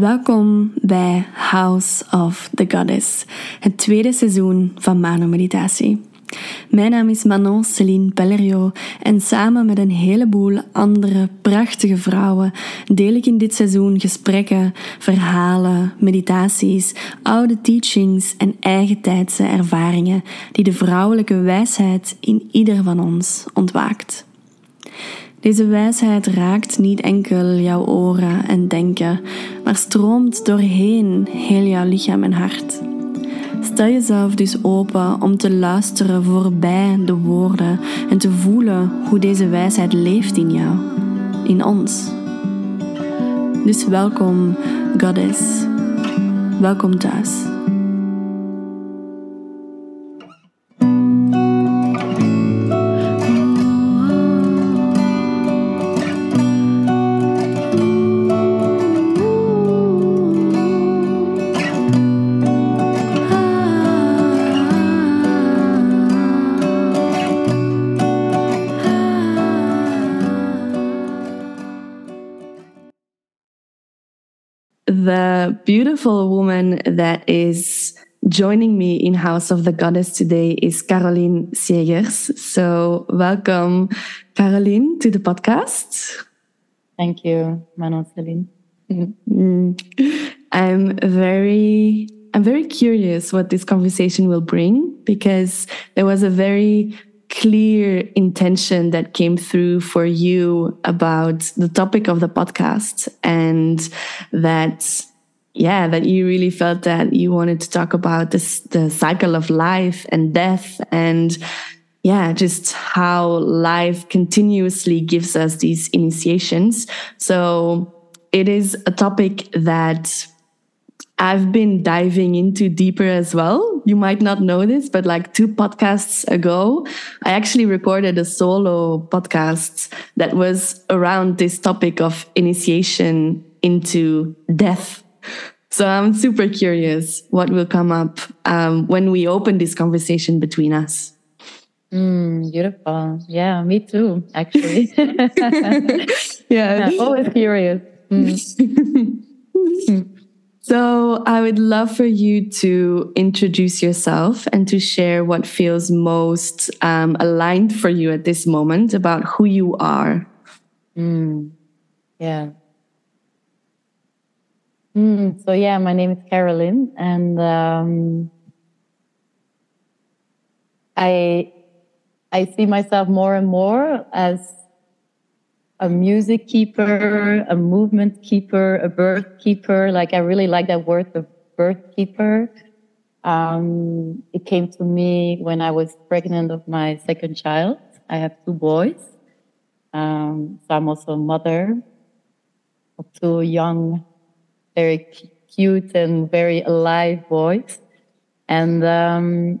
Welkom bij House of the Goddess, het tweede seizoen van Mano Meditatie. Mijn naam is Manon Celine Pellerio en samen met een heleboel andere prachtige vrouwen deel ik in dit seizoen gesprekken, verhalen, meditaties, oude teachings en eigen tijdse ervaringen die de vrouwelijke wijsheid in ieder van ons ontwaakt. Deze wijsheid raakt niet enkel jouw oren en denken, maar stroomt doorheen heel jouw lichaam en hart. Stel jezelf dus open om te luisteren voorbij de woorden en te voelen hoe deze wijsheid leeft in jou, in ons. Dus welkom, Goddess. Welkom thuis. Beautiful woman that is joining me in House of the Goddess today is Caroline S'Jegers. So, welcome, Caroline, to the podcast. Thank you, Manon Celine. Mm-hmm. I'm very I'm very curious what this conversation will bring because there was a very clear intention that came through for you about the topic of the podcast and that yeah that you really felt that you wanted to talk about this the cycle of life and death and yeah just how life continuously gives us these initiations so it is a topic that I've been diving into deeper as well. You might not know this, but like two podcasts ago, I actually recorded a solo podcast that was around this topic of initiation into death. So I'm super curious what will come up um, when we open this conversation between us. Mm, beautiful. Yeah, me too, actually. yeah. yeah. Always curious. Mm. So, I would love for you to introduce yourself and to share what feels most um, aligned for you at this moment about who you are. Mm, yeah. Mm, so, yeah, my name is Caroline, and um, I I see myself more and more as a music keeper, a movement keeper, a birth keeper. Like I really like that word, the birth keeper. Um, it came to me when I was pregnant of my second child. I have two boys. Um, so I'm also a mother of two young, very cute and very alive voice. And um,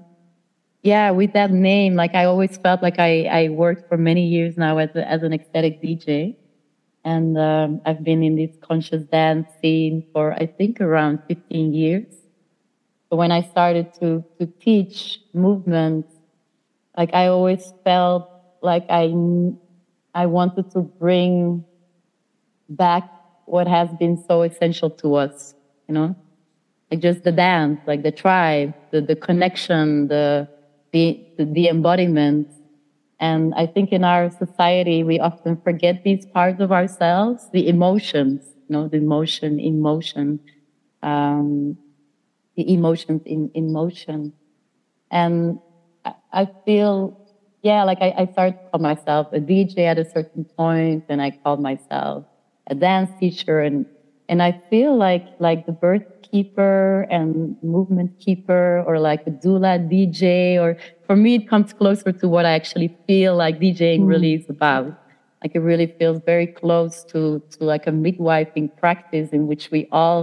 yeah, with that name, like I always felt like I, I worked for many years now as, a, as an ecstatic DJ. And um, I've been in this conscious dance scene for, I think, around 15 years. But when I started to, to teach movement, like I always felt like I, I wanted to bring back what has been so essential to us, you know, like just the dance, like the tribe, the, the connection, the, the, the embodiment. And I think in our society, we often forget these parts of ourselves, the emotions, you know, the emotion, emotion, um, the emotions in, in motion. And I, feel, yeah, like I, I started to call myself a DJ at a certain point, and I called myself a dance teacher, and and I feel like like the birth keeper and movement keeper or like a doula DJ or for me it comes closer to what I actually feel like DJing mm. really is about. Like it really feels very close to to like a midwifing practice in which we all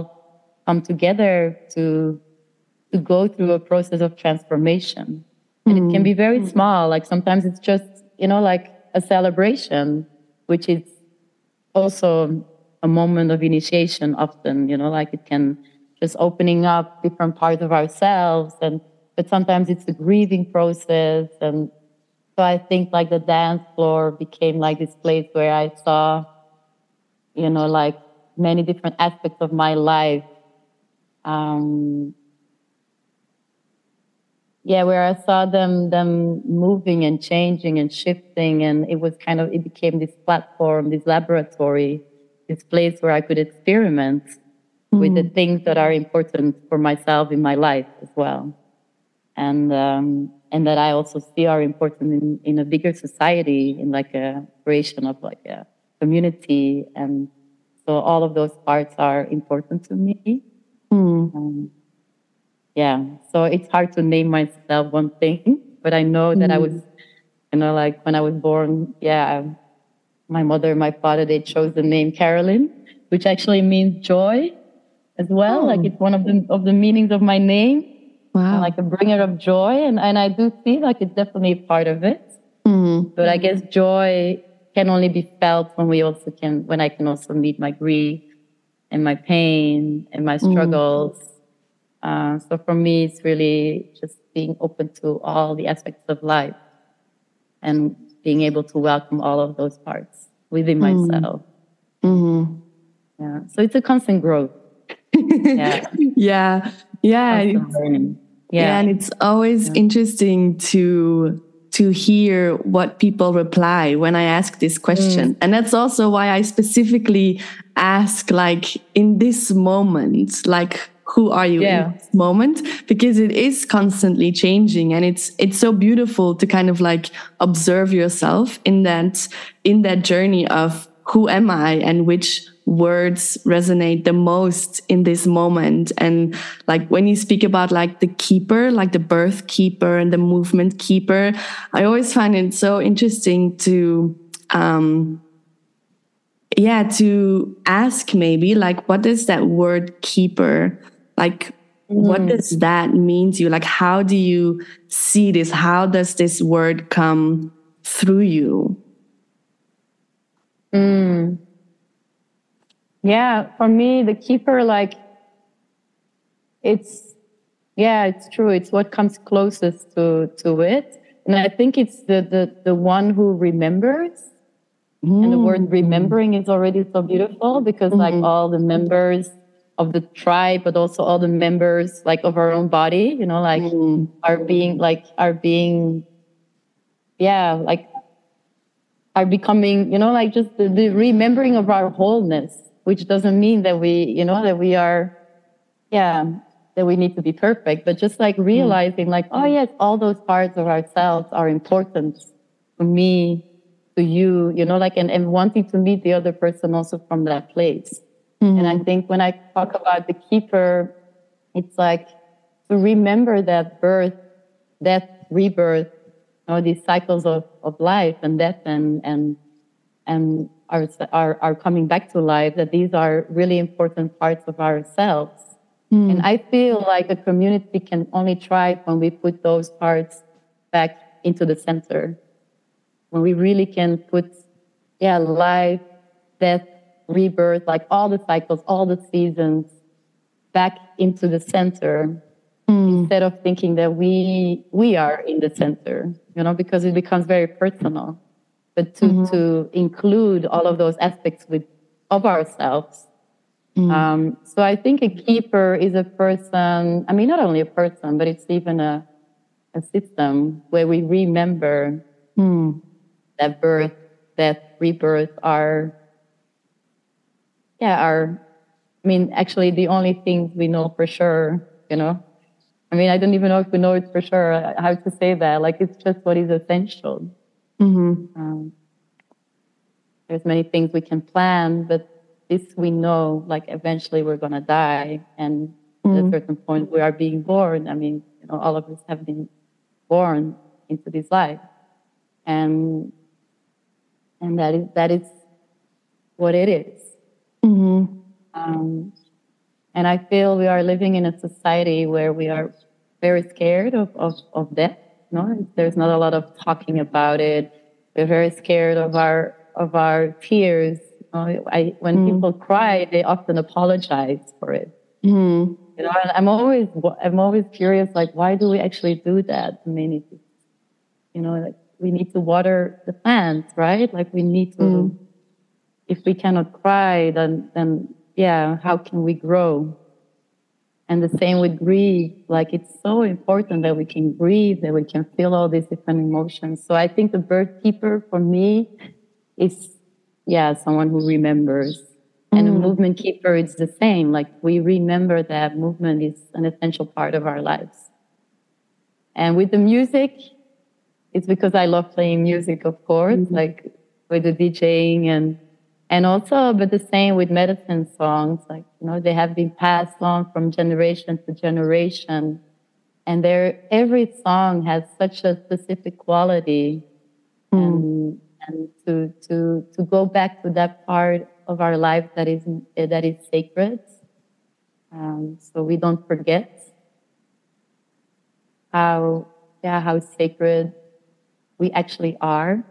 come together to to go through a process of transformation. And mm. it can be very mm. small. Like sometimes it's just, you know, like a celebration, which is also a moment of initiation often, you know, like it can just opening up different parts of ourselves and but sometimes it's the grieving process and so i think like the dance floor became like this place where i saw you know like many different aspects of my life. Um, yeah, where I saw them them moving and changing and shifting, and it was kind of it became this platform, this laboratory, this place where I could experiment mm. with the mm. things that are important for myself in my life as well, and um, and that I also see are important in, in a bigger society, in like a creation of like a community, and so all of those parts are important to me. Mm. Um, yeah so it's hard to name myself one thing but i know that mm. i was you know like when i was born yeah my mother my father they chose the name Caroline which actually means joy as well oh. like it's one of the of the meanings of my name wow. like a bringer of joy and, and i do feel like it's definitely part of it mm. but i guess joy can only be felt when we also can when i can also meet my grief and my pain and my mm. struggles mm uh, so for me, it's really just being open to all the aspects of life and being able to welcome all of those parts within mm. myself. Mm-hmm. Yeah. So it's a constant growth. yeah. yeah. Yeah. yeah. Yeah. And it's always yeah. interesting to to hear what people reply when I ask this question. Mm. And that's also why I specifically ask like in this moment, like who are you yeah. in this moment because it is constantly changing and it's it's so beautiful to kind of like observe yourself in that in that journey of who am i and which words resonate the most in this moment and like when you speak about like the keeper like the birth keeper and the movement keeper i always find it so interesting to um yeah to ask maybe like what is that word keeper like, mm. what does that mean to you? Like, how do you see this? How does this word come through you? Mm. Yeah, for me, the keeper, like, it's, yeah, it's true. It's what comes closest to, to it. And I think it's the, the, the one who remembers. Mm. And the word mm. remembering is already so beautiful because, mm-hmm. like, all the members of the tribe but also all the members like of our own body you know like mm. are being like are being yeah like are becoming you know like just the, the, remembering of our wholeness which doesn't mean that we you know that we are yeah that we need to be perfect but just like mm. realizing mm. like oh yes all those parts of ourselves are important for me to you you know like and, and wanting to meet the other person also from that place Mm-hmm. And I mm-hmm. think when I talk about the keeper, it's like to remember that birth, death, rebirth, you know, these cycles of, of life and death and, and, and are, are, are coming back to life, that these are really important parts of ourselves. Mm. And I feel like a community can only thrive when we put those parts back into the center. When we really can put, yeah, life, death, rebirth, like all the cycles, all the seasons back into the center mm. instead of thinking that we we are in the center, you know, because it becomes very personal. But to mm-hmm. to include all of those aspects with of ourselves. Mm. Um, so I think a keeper is a person. I mean, not only a person, but it's even a a system where we remember mm. that birth, that rebirth are yeah, are, I mean, actually the only things we know for sure, you know, I mean, I don't even know if we know it for sure how to say that. Like, it's just what is essential. Mm-hmm. Um, there's many things we can plan, but this we know, like, eventually we're going to die. And mm-hmm. at a certain point, we are being born. I mean, you know, all of us have been born into this life. And, and that is, that is what it is. Mm-hmm. Um, and I feel we are living in a society where we are very scared of, of, of death. No, there's not a lot of talking about it. We're very scared of our of our tears. You know, I, when mm. people cry, they often apologize for it. Mm. You know, and I'm always I'm always curious, like, why do we actually do that? I mean, you know, like we need to water the plants, right? Like we need to. Mm if we cannot cry, then then yeah, how can we grow? And the same with grief. Like it's so important that we can breathe, that we can feel all these different emotions. So I think the birth keeper for me is, yeah, someone who remembers. Mm. And a mm. movement keeper, it's the same. Like we remember that movement is an essential part of our lives. And with the music, it's because I love playing music, of course, mm-hmm. like with the DJing and and also but the same with medicine songs like you know they have been passed on from generation to generation. And there every song has such a specific quality. Mm. and and to to to go back to that part of our life that is that is sacred um, so we don't forget how yeah how sacred we actually are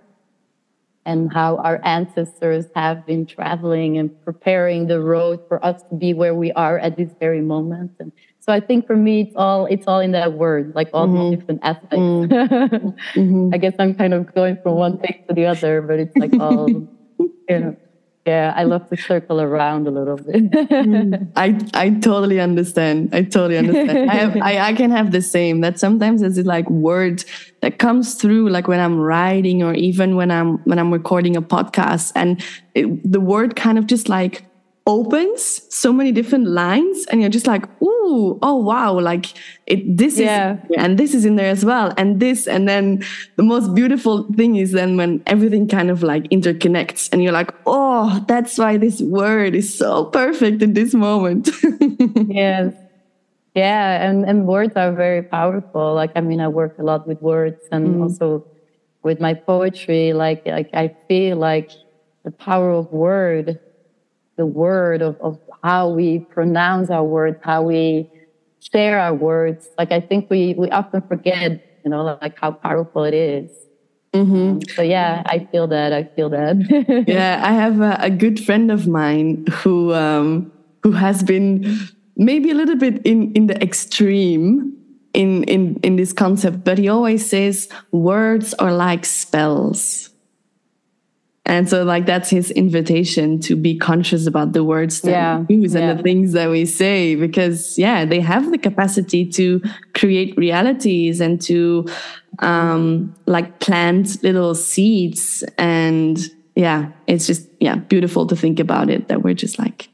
and how our ancestors have been traveling and preparing the road for us to be where we are at this very moment. And so I think for me, it's all it's all in that word, like all mm-hmm. the different aspects. Mm-hmm. I guess I'm kind of going from one thing to the other, but it's like all you know yeah i love to circle around a little bit. I i totally understand. I totally understand. I, have, I i can have the same that sometimes there's like words that comes through like when i'm writing or even when i'm when i'm recording a podcast and it, the word kind of just like opens so many different lines and you're just like ooh oh wow like it this yeah. is and this is in there as well and this and then the most beautiful thing is then when everything kind of like interconnects and you're like oh that's why this word is so perfect in this moment yes yeah and and words are very powerful like i mean i work a lot with words and mm. also with my poetry like like i feel like the power of word the word of, of how we pronounce our words, how we share our words. Like I think we we often forget, you know, like how powerful it is. Mm-hmm. Um, so yeah, I feel that. I feel that. yeah, I have a, a, good friend of mine who um, who has been maybe a little bit in in the extreme in in in this concept, but he always says words are like spells. And so, like, that's his invitation to be conscious about the words that yeah, we use yeah. and the things that we say, because, yeah, they have the capacity to create realities and to, um, like, plant little seeds. And, yeah, it's just, yeah, beautiful to think about it that we're just like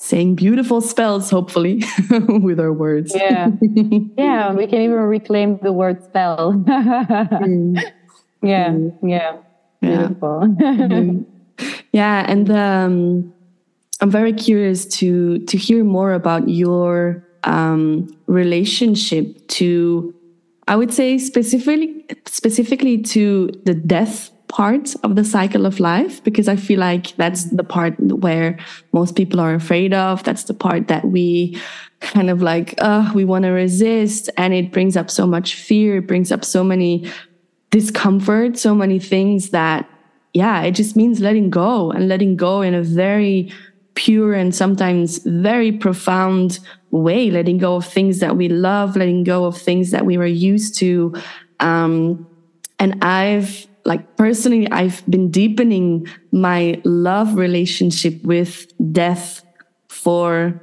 saying beautiful spells, hopefully, with our words. Yeah. yeah, we can even reclaim the word spell. mm. Yeah, mm. yeah. Beautiful. Mm-hmm. yeah, and um, I'm very curious to to hear more about your um, relationship to, I would say specifically specifically to the death part of the cycle of life because I feel like that's the part where most people are afraid of. That's the part that we kind of like, uh, we want to resist. And it brings up so much fear. It brings up so many discomfort, so many things that, yeah, it just means letting go and letting go in a very pure and sometimes very profound way, letting go of things that we love, letting go of things that we were used to. Um, and I've, like, personally, I've been deepening my love relationship with death for,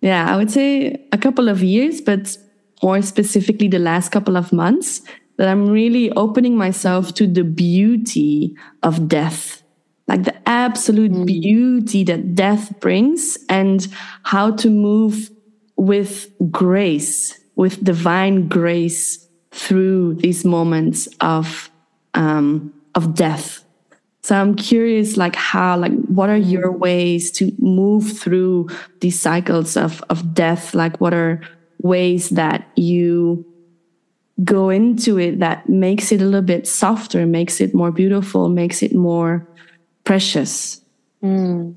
yeah, I would say a couple of years, but more specifically the last couple of months that I'm really opening myself to the beauty of death, like the absolute mm. beauty that death brings, and how to move with grace, with divine grace through these moments of um, of death. So I'm curious, like how, like what are your ways to move through these cycles of of death? Like what are ways that you go into it that makes it a little bit softer, makes it more beautiful, makes it more precious? Mm.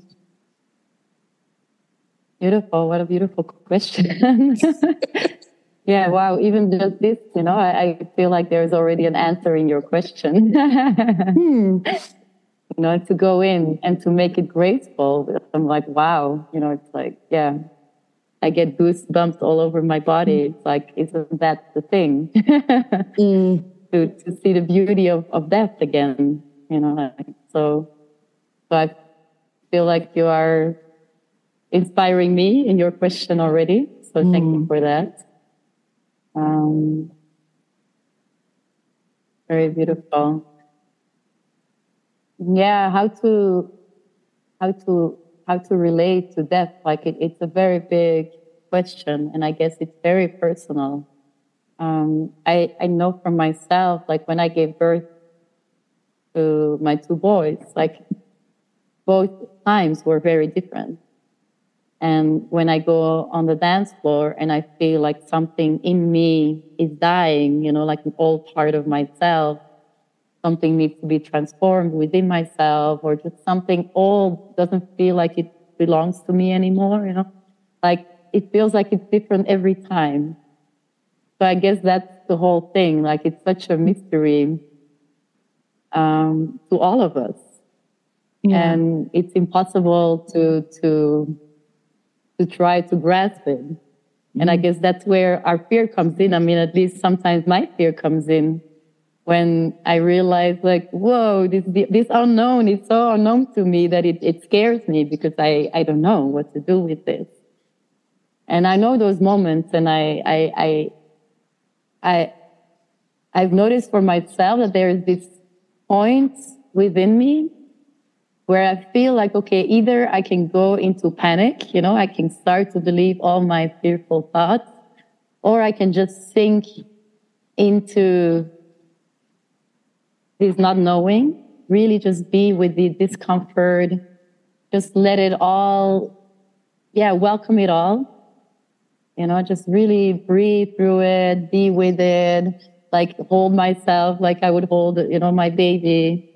Beautiful. What a beautiful question. yeah, wow. Even just this, you know, I, I, feel like there's already an answer in your question. hmm. You know, to go in and to make it graceful. I'm like, wow, you know, it's like, yeah, I get goosebumps all over my body. Mm. It's like, isn't that the thing? mm. to, to see the beauty of, of death again, you know. So, so I feel like you are, inspiring me in your question already. So mm. thank you mm. for that. Um, very beautiful. Yeah, how to how to how to relate to death? Like it, it's a very big question, and I guess it's very personal. Um, I I know for myself, like when I gave birth to my two boys, like both times were very different. And when I go on the dance floor and I feel like something in me is dying, you know, like an old part of myself, something needs to be transformed within myself, or just something old doesn't feel like it belongs to me anymore, you know, like it feels like it's different every time. So I guess that's the whole thing. Like it's such a mystery um, to all of us. Yeah. And it's impossible to, to to try to grasp it. And I mm-hmm. guess that's where our fear comes in. I mean, at least sometimes my fear comes in when I realize like, whoa, this, this unknown is so unknown to me that it, it scares me because I, I don't know what to do with this. And I know those moments and I, I, I, I, I've noticed for myself that there is this point within me where I feel like, okay, either I can go into panic, you know, I can start to believe all my fearful thoughts, or I can just sink into this not knowing, really just be with the discomfort, just let it all, yeah, welcome it all. You know, just really breathe through it, be with it, like hold myself like I would hold, you know, my baby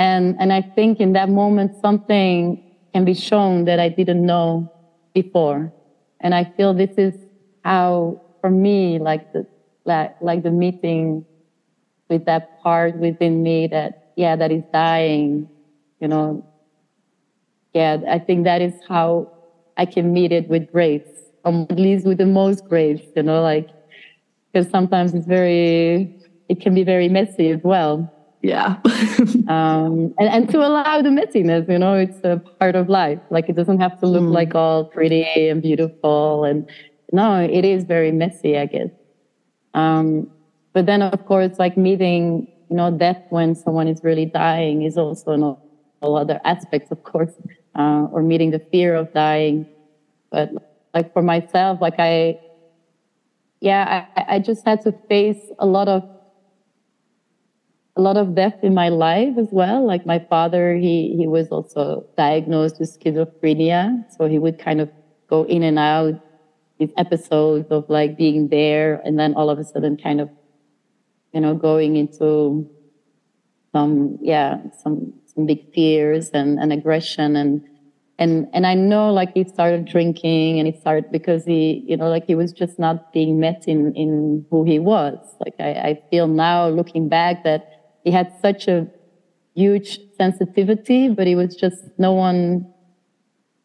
and, and I think in that moment, something can be shown that I didn't know before. And I feel this is how, for me, like the, like, like the meeting with that part within me that, yeah, that is dying, you know. Yeah, I think that is how I can meet it with grace, or at least with the most grace, you know, like, because sometimes it's very, it can be very messy as well. Yeah. Um, and, and to allow the messiness you know it's a part of life. Like it doesn't have to look mm. like all pretty and beautiful and no it is very messy i guess. Um, but then of course like meeting you know death when someone is really dying is also an all other aspects of course uh, or meeting the fear of dying but like for myself like i yeah I, I just had to face a lot of a lot of death in my life as well. Like my father, he he was also diagnosed with schizophrenia, so he would kind of go in and out these episodes of like being there, and then all of a sudden, kind of, you know, going into some yeah some some big fears and, and aggression and and and I know like he started drinking and he started because he you know like he was just not being met in in who he was. Like I, I feel now looking back that he had such a huge sensitivity, but it was just no one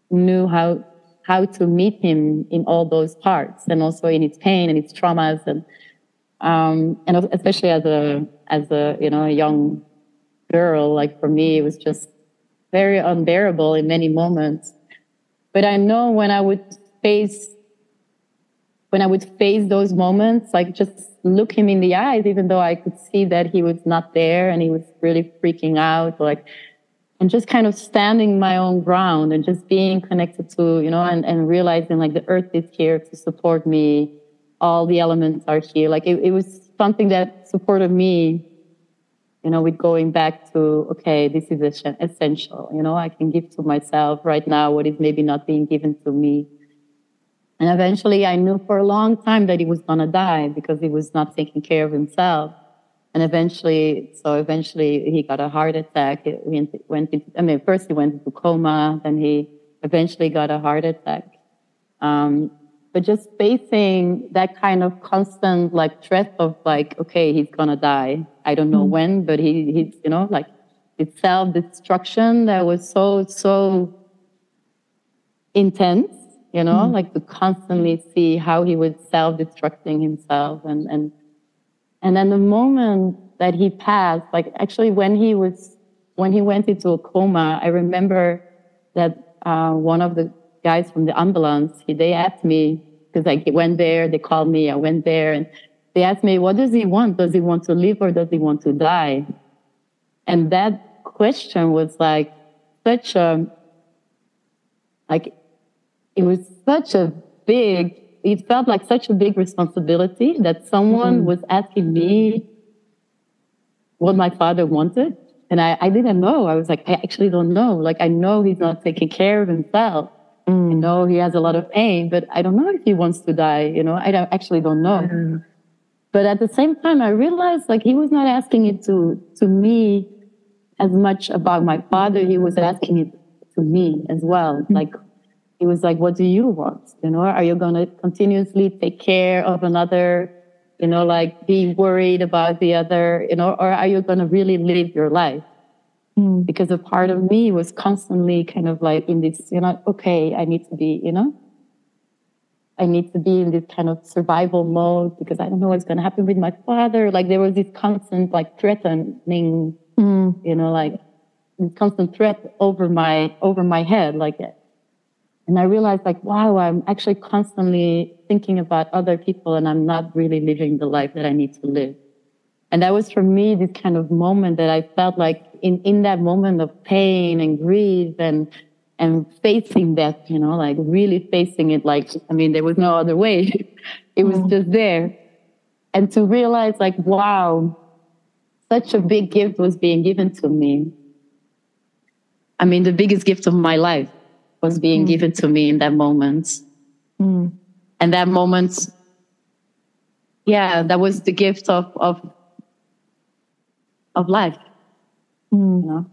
knew how how to meet him in all those parts, and also in his pain and his traumas, and um, and especially as a as a you know a young girl, like for me, it was just very unbearable in many moments. But I know when I would face when I would face those moments, like just look him in the eyes, even though I could see that he was not there and he was really freaking out, like, and just kind of standing my own ground and just being connected to, you know, and, and realizing like the earth is here to support me. All the elements are here. Like it, it was something that supported me, you know, with going back to, okay, this is essential. You know, I can give to myself right now what is maybe not being given to me and eventually I knew for a long time that he was going to die because he was not taking care of himself. And eventually, so eventually he got a heart attack. He went into, I mean, first he went into coma, then he eventually got a heart attack. Um, but just facing that kind of constant like threat of like, okay, he's going to die. I don't know mm-hmm. when, but he, he's, you know, like it's self-destruction that was so, so intense you know, mm-hmm. like to constantly see how he was self-destructing himself and and and then the moment that he passed, like actually when he was when he went into a coma, I remember that uh, one of the guys from the ambulance, they asked me, because I went there, they called me, I went there, and they asked me, what does he want? Does he want to live or does he want to die? And that question was like such a, like, it was such a big, it felt like such a big responsibility that someone mm-hmm. was asking me what my father wanted. And I, I didn't know. I was like, I actually don't know. Like, I know he's not taking care of himself. Mm. I know he has a lot of pain, but I don't know if he wants to die. You know, I don't, actually don't know. Mm. But at the same time, I realized like he was not asking it to to me as much about my father. He was asking it to me as well. Mm. Like he was like, "What do you want? You know, are you gonna continuously take care of another?" You know, like be worried about the other, you know, or are you going to really live your life? Mm. Because a part of me was constantly kind of like in this, you know, okay, I need to be, you know, I need to be in this kind of survival mode because I don't know what's going to happen with my father. Like there was this constant like threatening, mm. you know, like constant threat over my over my head, like and I realized like, wow, I'm actually constantly thinking about other people and I'm not really living the life that I need to live. And that was for me this kind of moment that I felt like in, in that moment of pain and grief and and facing death, you know, like really facing it like I mean, there was no other way. it was mm. just there. And to realize like, wow, such a big gift was being given to me. I mean, the biggest gift of my life was being mm. given to me in that moment. Mm. And that moment, yeah, that was the gift of of of life. Mm. You know?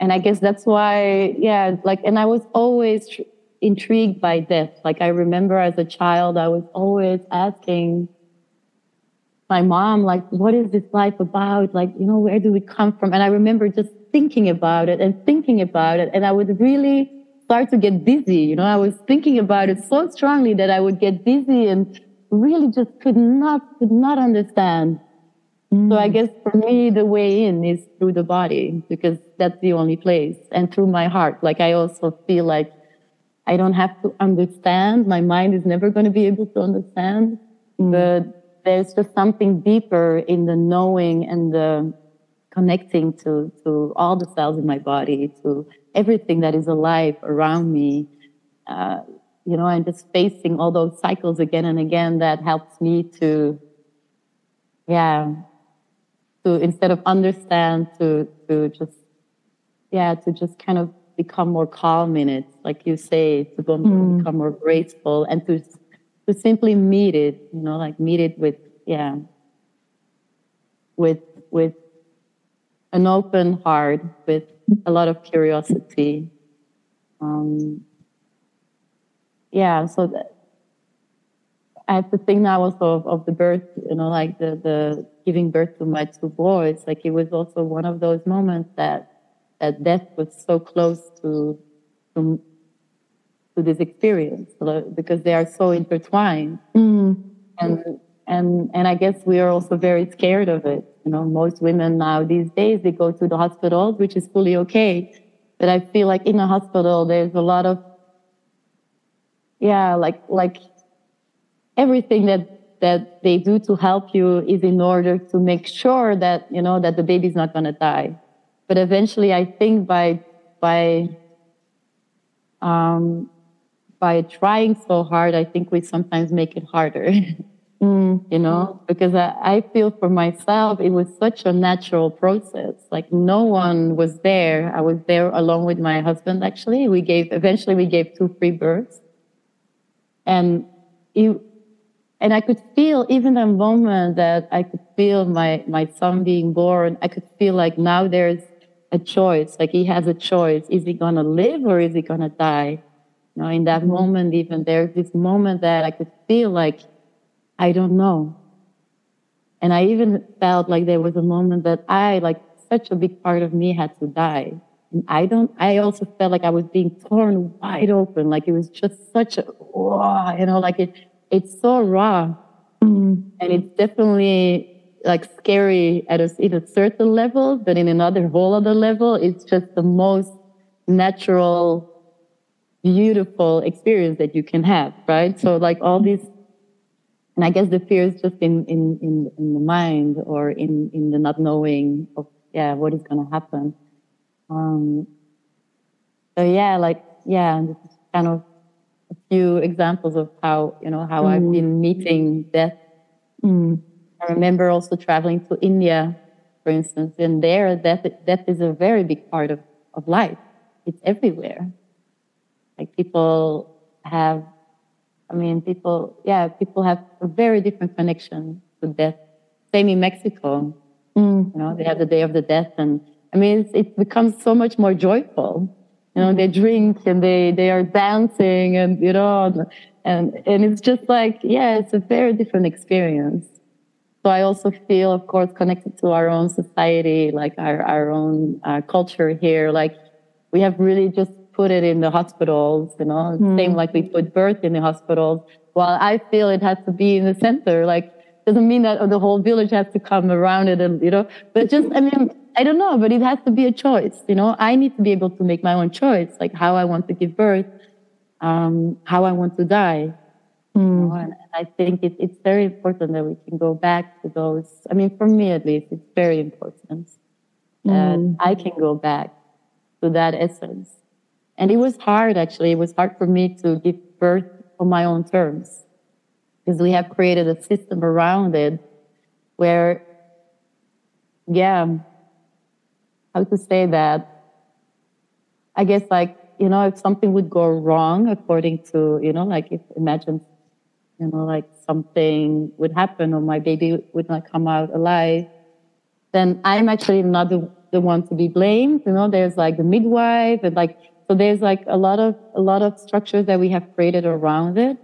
And I guess that's why, yeah, like, and I was always tr- intrigued by death. Like, I remember as a child, I was always asking my mom, like, what is this life about? Like, you know, where do we come from? And I remember just thinking about it and thinking about it. And I would really start to get dizzy. You know, I was thinking about it so strongly that I would get dizzy and really just could not, could not understand so I mm. guess for me, the way in is through the body because that's the only place and through my heart. Like I also feel like I don't have to understand. My mind is never going to be able to understand, mm. but there's just something deeper in the knowing and the connecting to, to all the cells in my body, to everything that is alive around me. Uh, you know, and just facing all those cycles again and again that helps me to, yeah, to instead of understand to to just yeah to just kind of become more calm in it like you say to mm. become more graceful and to to simply meet it you know like meet it with yeah with with an open heart with a lot of curiosity um yeah so that I have to think now also of, of the birth, you know, like the, the giving birth to my two boys. Like it was also one of those moments that that death was so close to to, to this experience because they are so intertwined. Mm. And and and I guess we are also very scared of it. You know, most women now these days they go to the hospitals, which is fully okay. But I feel like in a hospital there's a lot of yeah, like like everything that that they do to help you is in order to make sure that you know that the baby's not going to die. But eventually i think by by um, by trying so hard i think we sometimes make it harder mm. you know? Because I, I feel for myself it was such a natural process. Like no one was there. I was there along with my husband actually. We gave eventually we gave two free births. And it, and I could feel even the moment that I could feel my, my son being born, I could feel like now there's a choice. Like he has a choice. Is he going to live or is he going to die? You know, in that mm-hmm. moment, even there's this moment that I could feel like, I don't know. And I even felt like there was a moment that I, like such a big part of me had to die. And I don't, I also felt like I was being torn wide open. Like it was just such a, oh, you know, like it, it's so raw mm. and it's definitely like scary at a, in a certain level but in another whole other level it's just the most natural, beautiful experience that you can have, right? So like all these, and I guess the fear is just in, in, in, in the mind or in, in the not knowing of, yeah, what is going to happen. Um, so yeah, like, yeah, this is kind of few examples of how, you know, how mm. I've been meeting death. Mm. I remember also traveling to India, for instance, and there death, death is a very big part of, of life. It's everywhere. Like people have, I mean, people, yeah, people have a very different connection to death. Same in Mexico. Mm. You know, they have the Day of the Death, and I mean, it becomes so much more joyful. You know, they drink and they they are dancing, and you know, and and it's just like, yeah, it's a very different experience. So I also feel, of course, connected to our own society, like our our own uh, culture here. Like we have really just put it in the hospitals, you know, mm. same like we put birth in the hospitals. While I feel it has to be in the center, like doesn't mean that the whole village has to come around it and, you know, but just, I mean, I don't know, but it has to be a choice, you know, I need to be able to make my own choice, like how I want to give birth, um, how I want to die. Mm. You know, and I think it, it's very important that we can go back to those. I mean, for me at least, it's very important that mm. I can go back to that essence and it was hard, actually. It was hard for me to give birth on my own terms because we have created a system around it where, yeah, how to say that? I guess, like, you know, if something would go wrong according to, you know, like if imagine, you know, like something would happen or my baby would not come out alive, then I'm actually not the, the one to be blamed. You know, there's like the midwife and like so there's like a lot of a lot of structures that we have created around it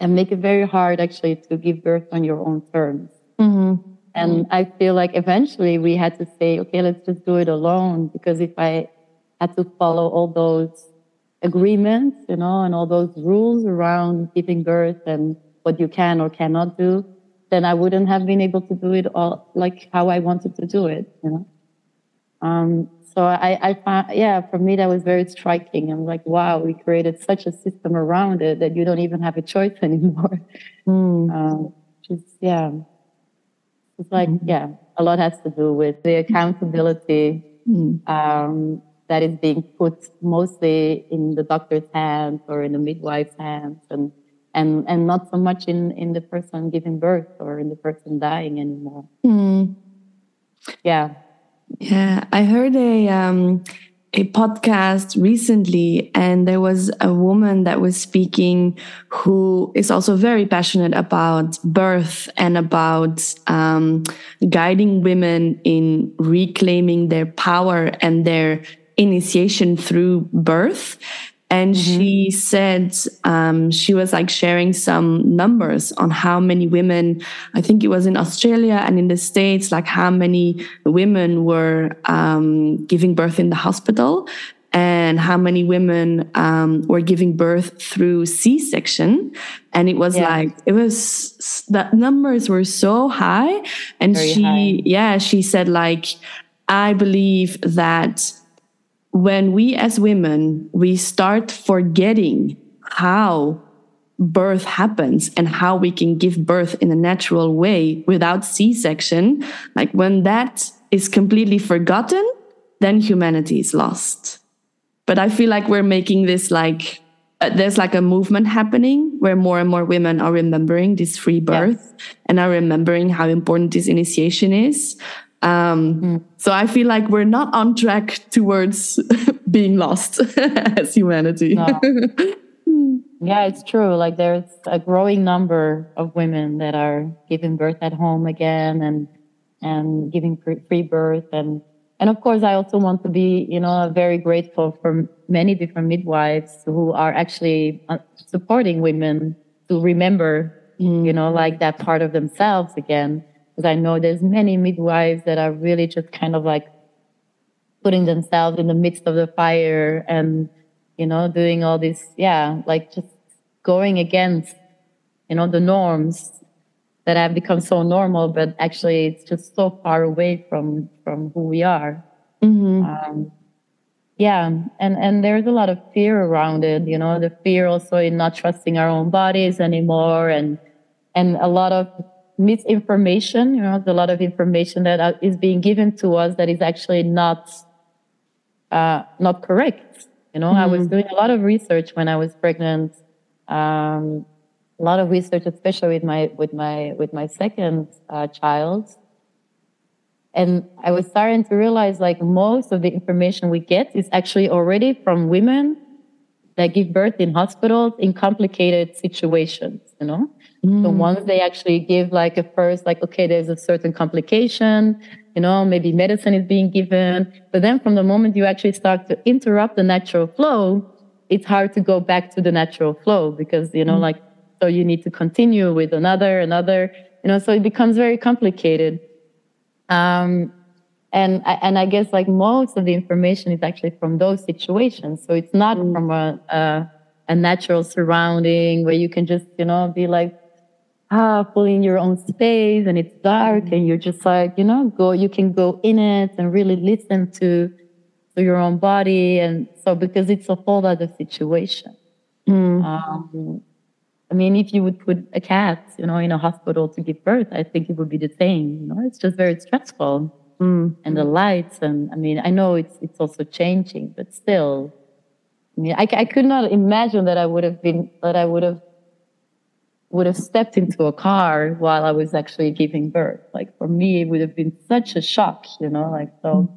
and make it very hard actually to give birth on your own terms. Mm-hmm. And I feel like eventually we had to say, okay, let's just do it alone because if I had to follow all those agreements, you know, and all those rules around giving birth and what you can or cannot do, then I wouldn't have been able to do it all like how I wanted to do it, you know. Um, so I, I found, yeah, for me, that was very striking. I'm like, wow, we created such a system around it that you don't even have a choice anymore. Mm. Um, just, yeah. It's like, mm yeah, a lot has to do with the accountability mm. um, that is being put mostly in the doctor's hands or in the midwife's hands and, and, and not so much in, in the person giving birth or in the person dying anymore. Mm. Yeah. Yeah, I heard a um, a podcast recently, and there was a woman that was speaking who is also very passionate about birth and about um, guiding women in reclaiming their power and their initiation through birth. And mm-hmm. she said um, she was like sharing some numbers on how many women, I think it was in Australia and in the States, like how many women were um, giving birth in the hospital and how many women um, were giving birth through C-section. And it was yeah. like, it was, the numbers were so high. And Very she, high. yeah, she said like, I believe that when we as women we start forgetting how birth happens and how we can give birth in a natural way without c-section like when that is completely forgotten then humanity is lost but i feel like we're making this like uh, there's like a movement happening where more and more women are remembering this free birth yes. and are remembering how important this initiation is um, mm. So I feel like we're not on track towards being lost as humanity. No. yeah, it's true. Like there's a growing number of women that are giving birth at home again and and giving free birth and and of course I also want to be you know very grateful for many different midwives who are actually uh, supporting women to remember mm. you know like that part of themselves again because I know there's many midwives that are really just kind of like putting themselves in the midst of the fire and, you know, doing all this, yeah, like just going against, you know, the norms that have become so normal, but actually it's just so far away from, from who we are. Mm-hmm. Um, yeah and and there's a lot of fear around it you know the fear also in not trusting our own bodies anymore and and a lot of misinformation you know a lot of information that is being given to us that is actually not uh, not correct you know mm. i was mm-hmm. doing a lot of research when i was pregnant um, a lot of research especially with my with my with my second uh, child and I was starting to realize like most of the information we get is actually already from women that give birth in hospitals in complicated situations, you know? Mm. So once they actually give like a first, like, okay, there's a certain complication, you know, maybe medicine is being given. But then from the moment you actually start to interrupt the natural flow, it's hard to go back to the natural flow because, you know, mm. like, so you need to continue with another, another, you know, so it becomes very complicated. Um, and and I guess like most of the information is actually from those situations. So it's not mm. from a, a, a natural surrounding where you can just you know be like ah fully in your own space and it's dark and you're just like you know go you can go in it and really listen to to your own body and so because it's a whole other situation. Mm. Um, I mean, if you would put a cat, you know, in a hospital to give birth, I think it would be the same. You know, it's just very stressful. Mm. And the lights, and I mean, I know it's it's also changing, but still, I mean, I, I could not imagine that I would have been that I would have would have stepped into a car while I was actually giving birth. Like for me, it would have been such a shock, you know. Like so,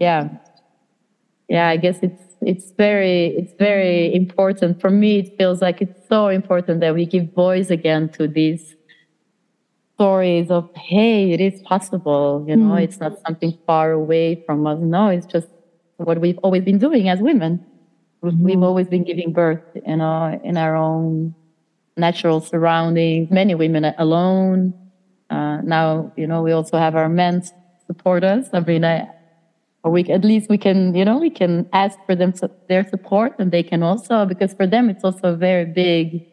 yeah, yeah. I guess it's it's very it's very important for me it feels like it's so important that we give voice again to these stories of hey it is possible you know mm. it's not something far away from us no it's just what we've always been doing as women mm-hmm. we've always been giving birth you know in our own natural surroundings many women alone. Uh, now you know we also have our men support us i mean i or we at least we can you know we can ask for them their support and they can also because for them it's also a very big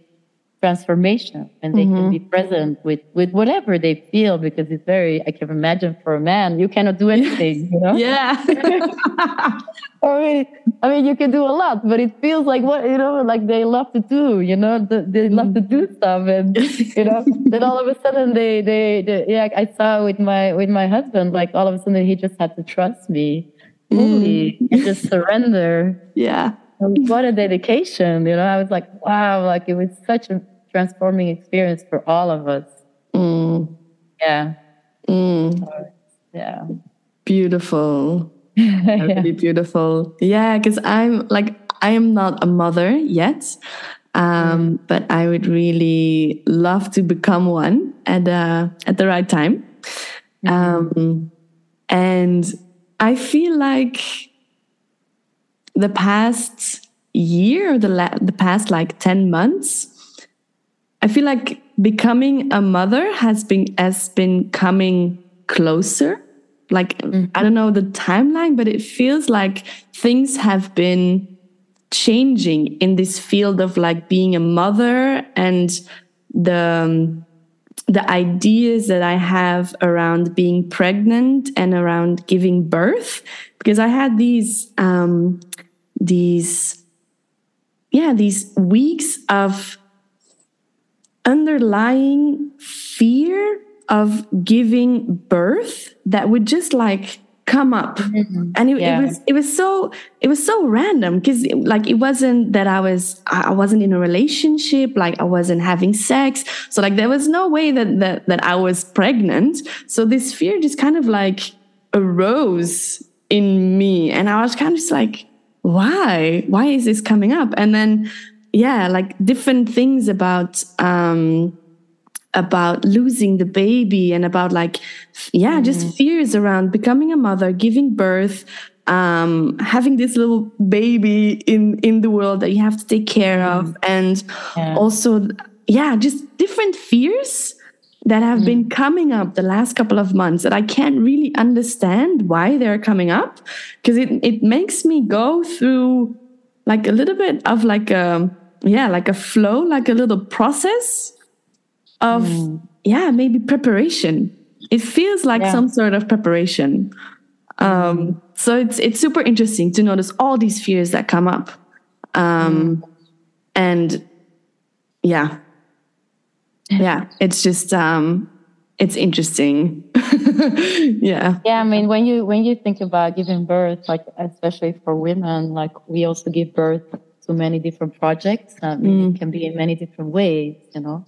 transformation and they mm-hmm. can be present with with whatever they feel because it's very i can imagine for a man you cannot do anything you know? Yeah. I mean, I mean you can do a lot but it feels like what you know like they love to do you know? They love to do stuff and you know then all of a sudden they, they they yeah i saw with my with my husband like all of a sudden he just had to trust me fully mm. and just surrender. Yeah. What a dedication you know? I was like wow like it was such a transforming experience for all of us. Mm. Yeah. Mm. yeah. Beautiful. yeah. Really beautiful. Yeah, because I'm like I am not a mother yet. Um, mm. but I would really love to become one at the at the right time. Mm. Um, and I feel like the past year, the la- the past like ten months, I feel like becoming a mother has been has been coming closer. Like mm-hmm. I don't know the timeline, but it feels like things have been changing in this field of like being a mother and the um, the ideas that I have around being pregnant and around giving birth because I had these um, these yeah these weeks of underlying fear of giving birth that would just like come up. Mm-hmm. and it, yeah. it, was it was so it was so random because like it wasn't that i was i wasn't in a relationship like i wasn't having sex. So like there was no way that that, that i was pregnant. So this fear just kind of like arose in me. And i was kind of just like why? Why is this coming up? And then yeah, like different things about um, about losing the baby and about like yeah, mm. just fears around becoming a mother, giving birth, um, having this little baby in in the world that you have to take care mm. of, and yeah. also yeah, just different fears that have mm. been coming up the last couple of months that I can't really understand why they're coming up because it it makes me go through like a little bit of like a yeah like a flow like a little process of mm. yeah maybe preparation. It feels like yeah. some sort of preparation. Um so it's it's super interesting to notice all these fears that come up. Um, mm. and yeah. Yeah it's just um, it's interesting. Yeah. Yeah i mean when you when you think about giving birth like especially for women like we also give birth to many different projects. Mean mm. it can be in many different ways you know?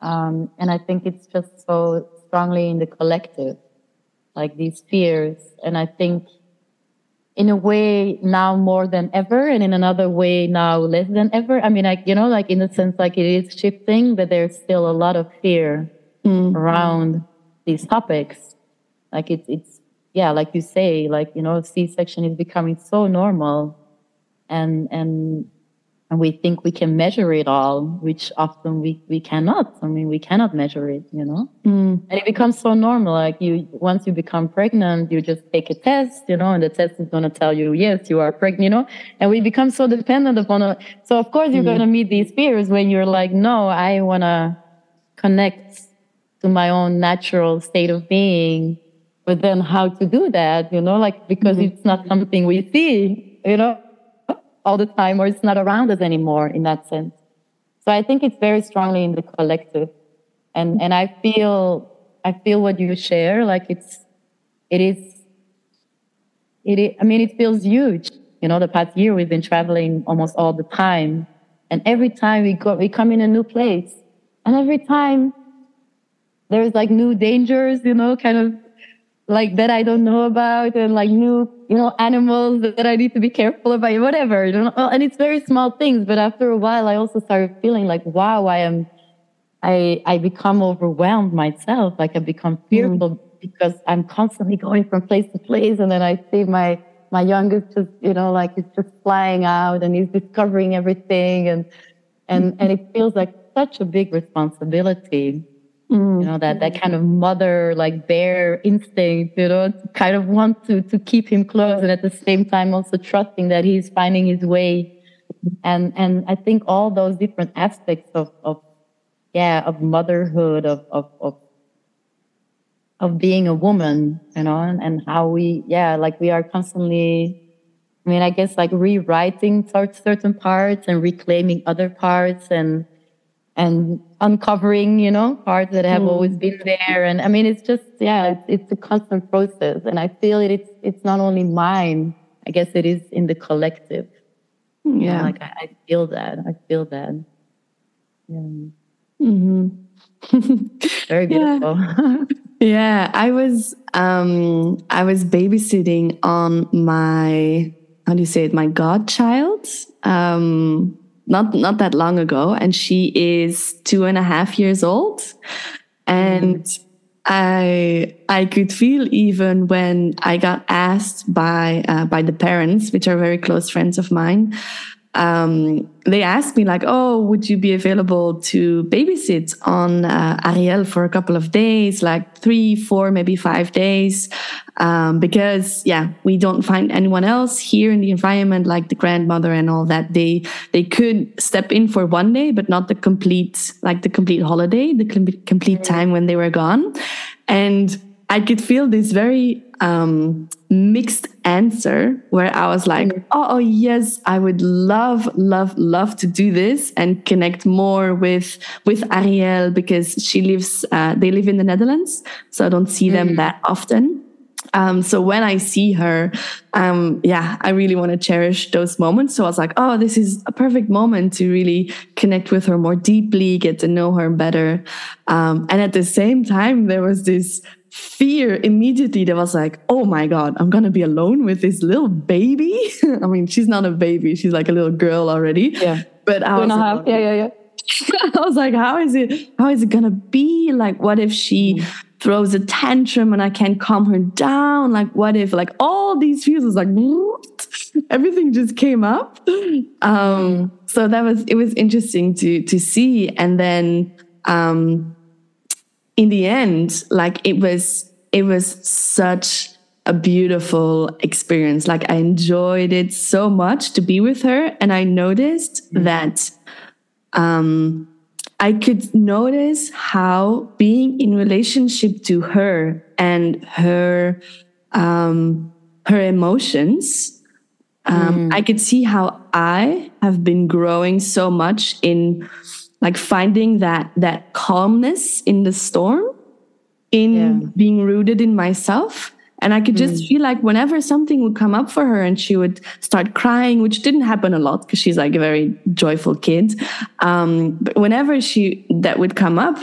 Um, and i think it's just so strongly in the collective like these fears. And i think in a way now more than ever and in another way now less than ever. I mean like you know like in a sense like it is shifting but there's still a lot of fear mm. around these topics. Like it's it's yeah like you say like you know c-section is becoming so normal and and and we think we can measure it all, which often we, we cannot. I mean, we cannot measure it, you know? Mm. And it becomes so normal. Like you, once you become pregnant, you just take a test, you know, and the test is going to tell you, yes, you are pregnant, you know? And we become so dependent upon it. So of course you're mm. going to meet these fears when you're like, no, I want to connect to my own natural state of being. But then how to do that, you know, like, because mm-hmm. it's not something we see, you know? All the time or it's not around us anymore in that sense. So I think it's very strongly in the collective. And and I feel I feel what you share, like it's it is it is, I mean it feels huge. You know, the past year we've been traveling almost all the time. And every time we go we come in a new place. And every time there's like new dangers, you know, kind of like that I don't know about and like new, you know, animals that I need to be careful about, whatever. You know? And it's very small things, but after a while I also started feeling like, wow, I am I I become overwhelmed myself. Like I become mm. fearful mm. because I'm constantly going from place to place and then I see my my youngest just, you know, like he's just flying out and he's discovering everything and and and it feels like such a big responsibility Mm. You know, that, that kind of mother, like bear instinct, you know, kind of want to, to keep him close and at the same time also trusting that he's finding his way. And, and I think all those different aspects of, of, yeah, of motherhood, of, of, of, of being a woman, you know, and, and how we, yeah, like we are constantly I mean, I guess like rewriting certain parts and reclaiming other parts and and uncovering, you know, parts that have mm. always been there. And I mean, it's just, yeah, it's, it's a constant process. And I feel it, it's, it's not only mine, I guess it is in the collective. Yeah. You know, like I, I, feel that. I feel that. Yeah. Mm-hmm. Very beautiful. Yeah. yeah. I was, um, I was babysitting on my, how do you say it? My godchild. Um, not not that long ago, and she is two and a half years old, and. I I could feel even when I got asked by uh, by the parents, which are very close friends of mine, um, they asked me like, "Oh, would you be available to babysit on uh, Ariel for a couple of days, like three, four, maybe five days?" Um, because yeah, we don't find anyone else here in the environment, like the grandmother and all that. They they could step in for one day, but not the complete like the complete holiday, the complete time when they were gone, and I could feel this very um, mixed answer where I was like, mm. oh, oh, yes, I would love, love, love to do this and connect more with with Ariel because she lives, uh, they live in the Netherlands, so I don't see mm. them that often. Um, so when I see her, um, yeah, I really want to cherish those moments. So I was like, oh, this is a perfect moment to really connect with her more deeply, get to know her better. Um, and at the same time, there was this fear immediately that was like, oh my God, I'm going to be alone with this little baby. I mean, she's not a baby. She's like a little girl already. Yeah. But I was like, yeah, yeah, yeah. I was like, how is it, how is it going to be? Like, what if she mm. Throws a tantrum and I can't calm her down? Like, what if like all these fears was like, everything just came up. Um, so that was, it was interesting to, to see. And then, um, in the end, like it was, it was such a beautiful experience. Like I enjoyed it so much to be with her. And I noticed mm-hmm. that um, I could notice how being in relationship to her and her um, her emotions, um, mm. I could see how I have been growing so much in like finding that that calmness in the storm, in yeah. being rooted in myself. And I could just mm. feel like whenever something would come up for her and she would start crying, which didn't happen a lot because she's like a very joyful kid. Um, but whenever she that would come up,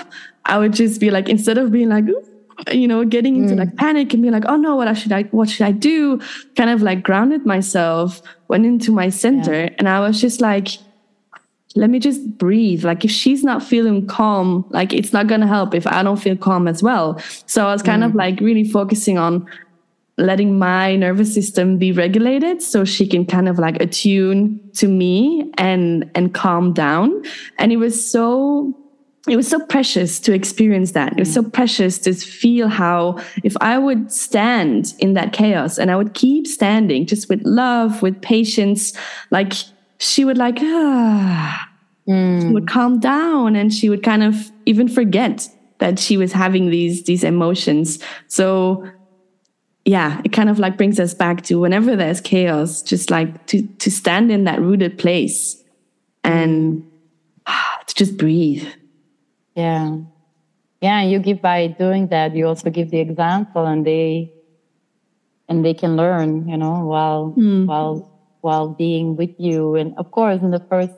I would just be like, instead of being like, you know, getting into mm. like panic and be like, oh no, what should I, what should I do? Kind of like grounded myself, went into my center, yeah. and I was just like, let me just breathe. Like if she's not feeling calm, like it's not gonna help if I don't feel calm as well. So I was kind mm. of like really focusing on letting my nervous system be regulated so she can kind of like attune to me and and calm down and it was so it was so precious to experience that. It was so precious to feel how if I would stand in that chaos and I would keep standing just with love, with patience, like she would like, ah, mm. she would calm down and she would kind of even forget that she was having these, these emotions. So yeah, it kind of like brings us back to whenever there's chaos, just like to, to stand in that rooted place and to just breathe yeah. Yeah, you give by doing that, you also give the example and they and they can learn, you know, while mm. while while being with you. And of course in the first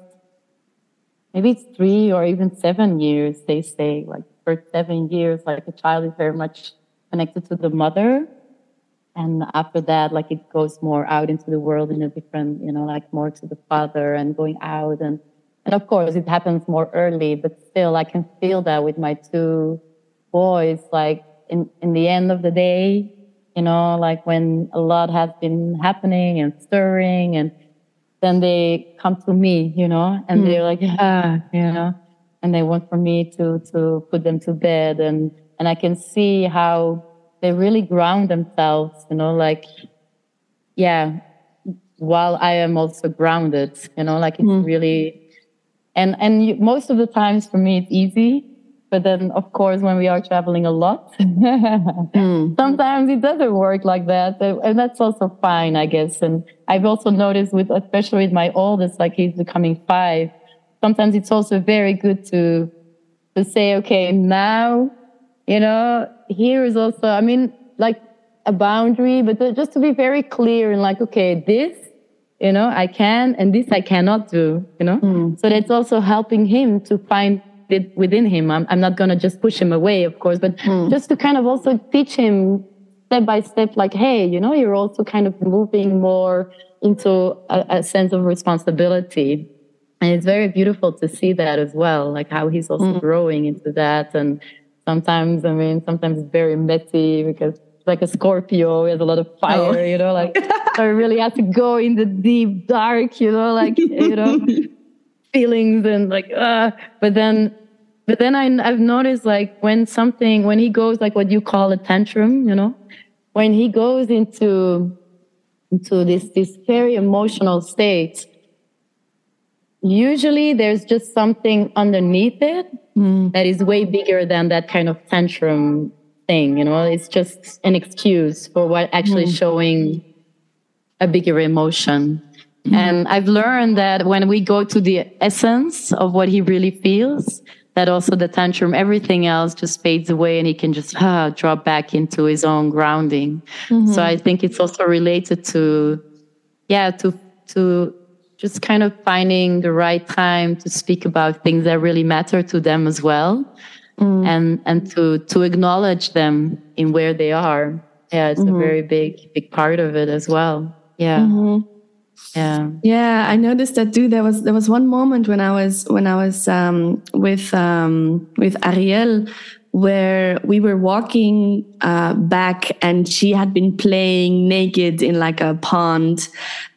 maybe it's three or even seven years, they say, like for seven years, like a child is very much connected to the mother. And after that, like it goes more out into the world in a different, you know, like more to the father and going out and and of course, it happens more early, but still, I can feel that with my two boys. Like in, in the end of the day, you know, like when a lot has been happening and stirring, and then they come to me, you know, and mm. they're like, ah, you know, and they want for me to to put them to bed, and and I can see how they really ground themselves, you know, like, yeah, while I am also grounded, you know, like it's mm. really and and you, most of the times for me it's easy but then of course when we are traveling a lot mm. sometimes it doesn't work like that and that's also fine i guess and i've also noticed with especially with my oldest like he's becoming five sometimes it's also very good to to say okay now you know here is also i mean like a boundary but just to be very clear and like okay this you know i can and this i cannot do you know mm. so that's also helping him to find it within him i'm, I'm not going to just push him away of course but mm. just to kind of also teach him step by step like hey you know you're also kind of moving more into a, a sense of responsibility and it's very beautiful to see that as well like how he's also mm. growing into that and sometimes i mean sometimes it's very messy because like a Scorpio, he has a lot of fire, oh. you know, like I really have to go in the deep dark, you know, like you know, feelings and like uh but then but then I I've noticed like when something when he goes like what you call a tantrum, you know, when he goes into into this this very emotional state, usually there's just something underneath it mm. that is way bigger than that kind of tantrum thing you know it's just an excuse for what actually mm. showing a bigger emotion mm. and i've learned that when we go to the essence of what he really feels that also the tantrum everything else just fades away and he can just ah, drop back into his own grounding mm-hmm. so i think it's also related to yeah to to just kind of finding the right time to speak about things that really matter to them as well mm. and and to to acknowledge them in where they are yeah it's mm-hmm. a very big big part of it as well yeah mm-hmm. yeah yeah i noticed that too there was there was one moment when i was when i was um, with um, with ariel where we were walking uh, back and she had been playing naked in like a pond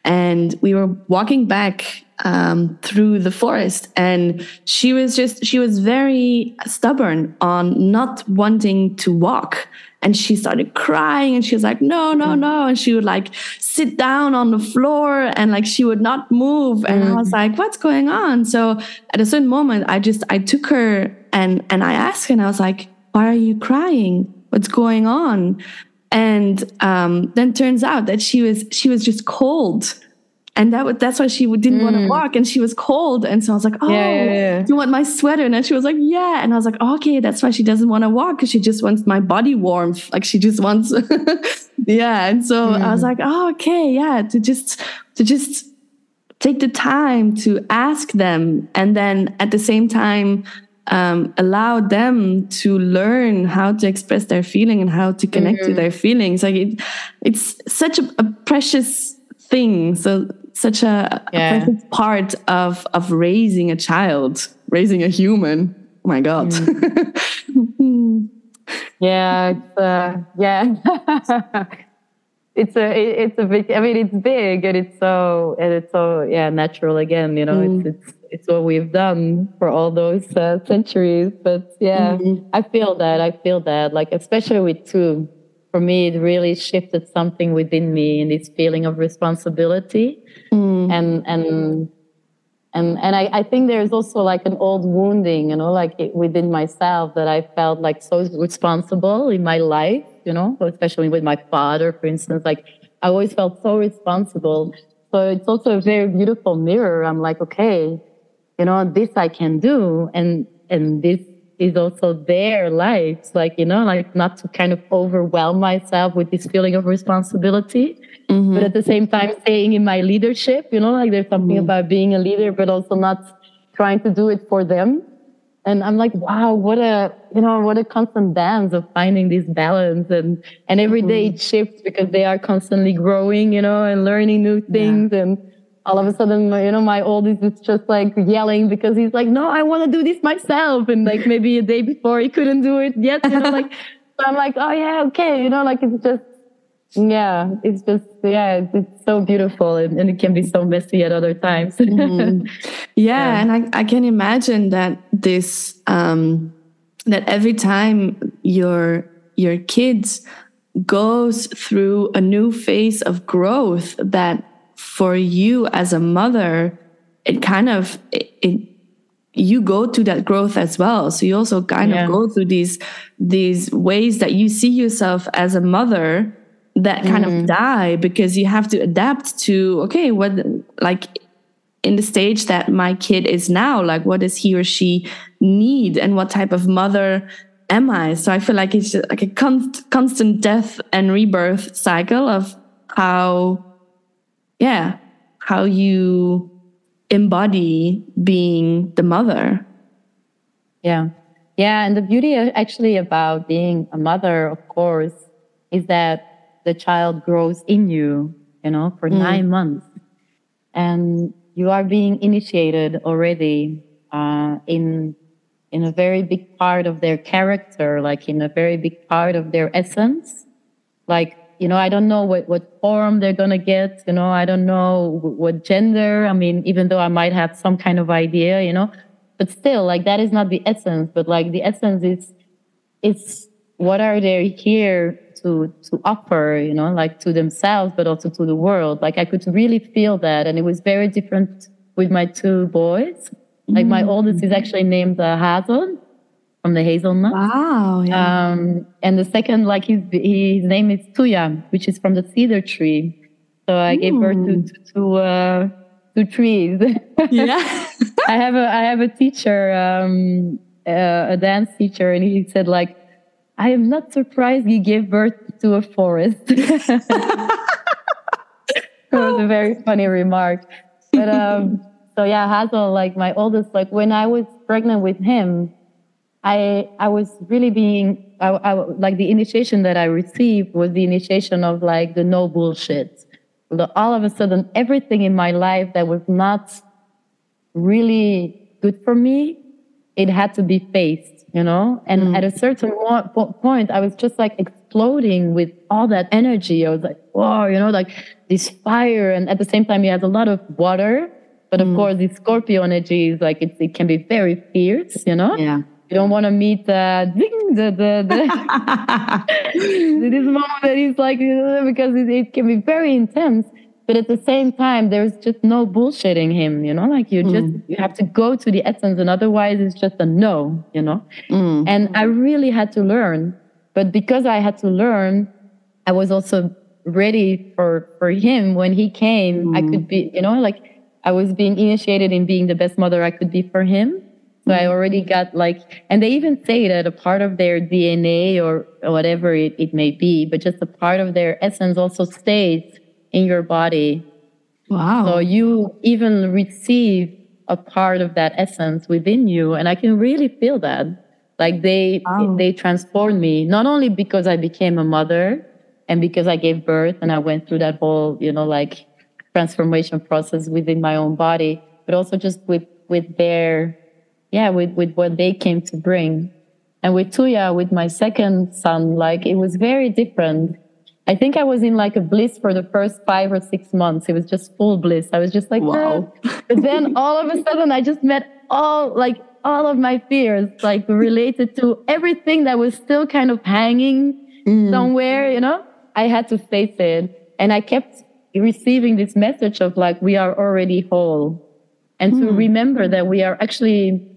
and we were walking back um, through the forest and she was just she was very stubborn on not wanting to walk and she started crying and she was like no no mm. no and she would like sit down on the floor and like she would not move and mm. i was mm. like what's going on so at a certain moment i just i took her and and i asked her and i was like why are you crying what's going on and um, then turns out that she was she was just cold and that that's why she didn't mm. want to walk and she was cold and so i was like oh yeah, yeah, yeah. you want my sweater and then she was like yeah and i was like okay that's why she doesn't want to walk because she just wants my body warmth like she just wants yeah and so mm. i was mm. like oh okay yeah to just to just take the time to ask them and then at the same time um, allow them to learn how to express their feeling and how to connect mm-hmm. to their feelings like it, it's such a, a precious thing so such a, yeah. a part of of raising a child, raising a human. Oh my god. Mm. yeah, it's, uh, yeah. it's a it's a big. I mean, it's big and it's so and it's so yeah natural again. You know, mm. it's, it's it's what we've done for all those uh, centuries. But yeah, mm-hmm. I feel that. I feel that. Like especially with two, for me, it really shifted something within me and this feeling of responsibility mm. and and and and I, I think there's also like an old wounding you know like within myself that i felt like so responsible in my life you know especially with my father for instance like i always felt so responsible so it's also a very beautiful mirror i'm like okay you know this i can do and and this is also their lives like you know like not to kind of overwhelm myself with this feeling of responsibility mm-hmm. but at the same time staying in my leadership you know like there's something mm-hmm. about being a leader but also not trying to do it for them and i'm like wow what a you know what a constant dance of finding this balance and and every mm-hmm. day it shifts because they are constantly growing you know and learning new things yeah. and all of a sudden, you know, my oldest is just like yelling because he's like, no, I want to do this myself. And like maybe a day before he couldn't do it yet. You know, like, so I'm like, oh yeah, okay. You know, like it's just, yeah, it's just, yeah, it's, it's so beautiful and, and, it can be so messy at other times. mm-hmm. yeah, yeah. And I, I can imagine that this, um, that every time your, your kids goes through a new phase of growth that for you as a mother, it kind of, it, it you go to that growth as well so you also kind yeah. of go through these these ways that you see yourself as a mother that kind mm. of die because you have to adapt to okay what like in the stage that my kid is now like what does he or she need and what type of mother am i so i feel like it's just like a const- constant death and rebirth cycle of how yeah, how you embody being the mother. Yeah. Yeah. And the beauty actually about being a mother, of course, is that the child grows in you, you know, for mm. nine months. And you are being initiated already uh, in in a very big part of their character, like in a very big part of their essence. Like you know, I don't know what, what form they're going to get. You know, I don't know what gender. I mean, even though I might have some kind of idea, you know, but still, like, that is not the essence. But like, the essence is, it's what are they here to, to offer, you know, like to themselves, but also to the world. Like, I could really feel that. And it was very different with my two boys. Like, my mm. oldest is actually named uh, Hazel from the hazelnut. Wow. Yeah. Um, and the second, like his, his name is Tuya, which is from the cedar tree. So I gave birth to, to, to, uh, two trees. yeah. I have a, I have a teacher, um, uh, a dance teacher, and he said like, I am not surprised you gave birth to a forest. it was a very funny remark. But, um, so yeah, Hazel, like my oldest, like when I was pregnant with him, I I was really being I, I, like the initiation that I received was the initiation of like the no bullshit. All of a sudden, everything in my life that was not really good for me, it had to be faced, you know. And mm. at a certain point, I was just like exploding with all that energy. I was like, whoa, you know, like this fire, and at the same time, he has a lot of water. But of mm. course, the Scorpio energy is like it, it can be very fierce, you know. Yeah you don't want to meet uh, the the the, the this moment that he's like because it, it, can be very intense but at the same time there's just no bullshitting him you know like you just mm. you have to go to the essence and otherwise it's just a no you know mm. and i really had to learn but because i had to learn I was also ready for for him when he came. Mm. I could be, you know, like I was being initiated in being the best mother I could be for him. So I already got like, and they even say that a part of their DNA or, whatever it, it may be, but just a part of their essence also stays in your body. Wow. So you even receive a part of that essence within you. And I can really feel that. Like they, wow. they transformed me, not only because I became a mother and because I gave birth and I went through that whole, you know, like transformation process within my own body, but also just with, with their yeah, with, with what they came to bring. And with Tuya, with my second son, like it was very different. I think I was in like a bliss for the first five or six months. It was just full bliss. I was just like, wow. Ah. but then all of a sudden I just met all like all of my fears, like related to everything that was still kind of hanging mm. somewhere, you know, I had to face it. And I kept receiving this message of like, we are already whole. And mm. to remember that we are actually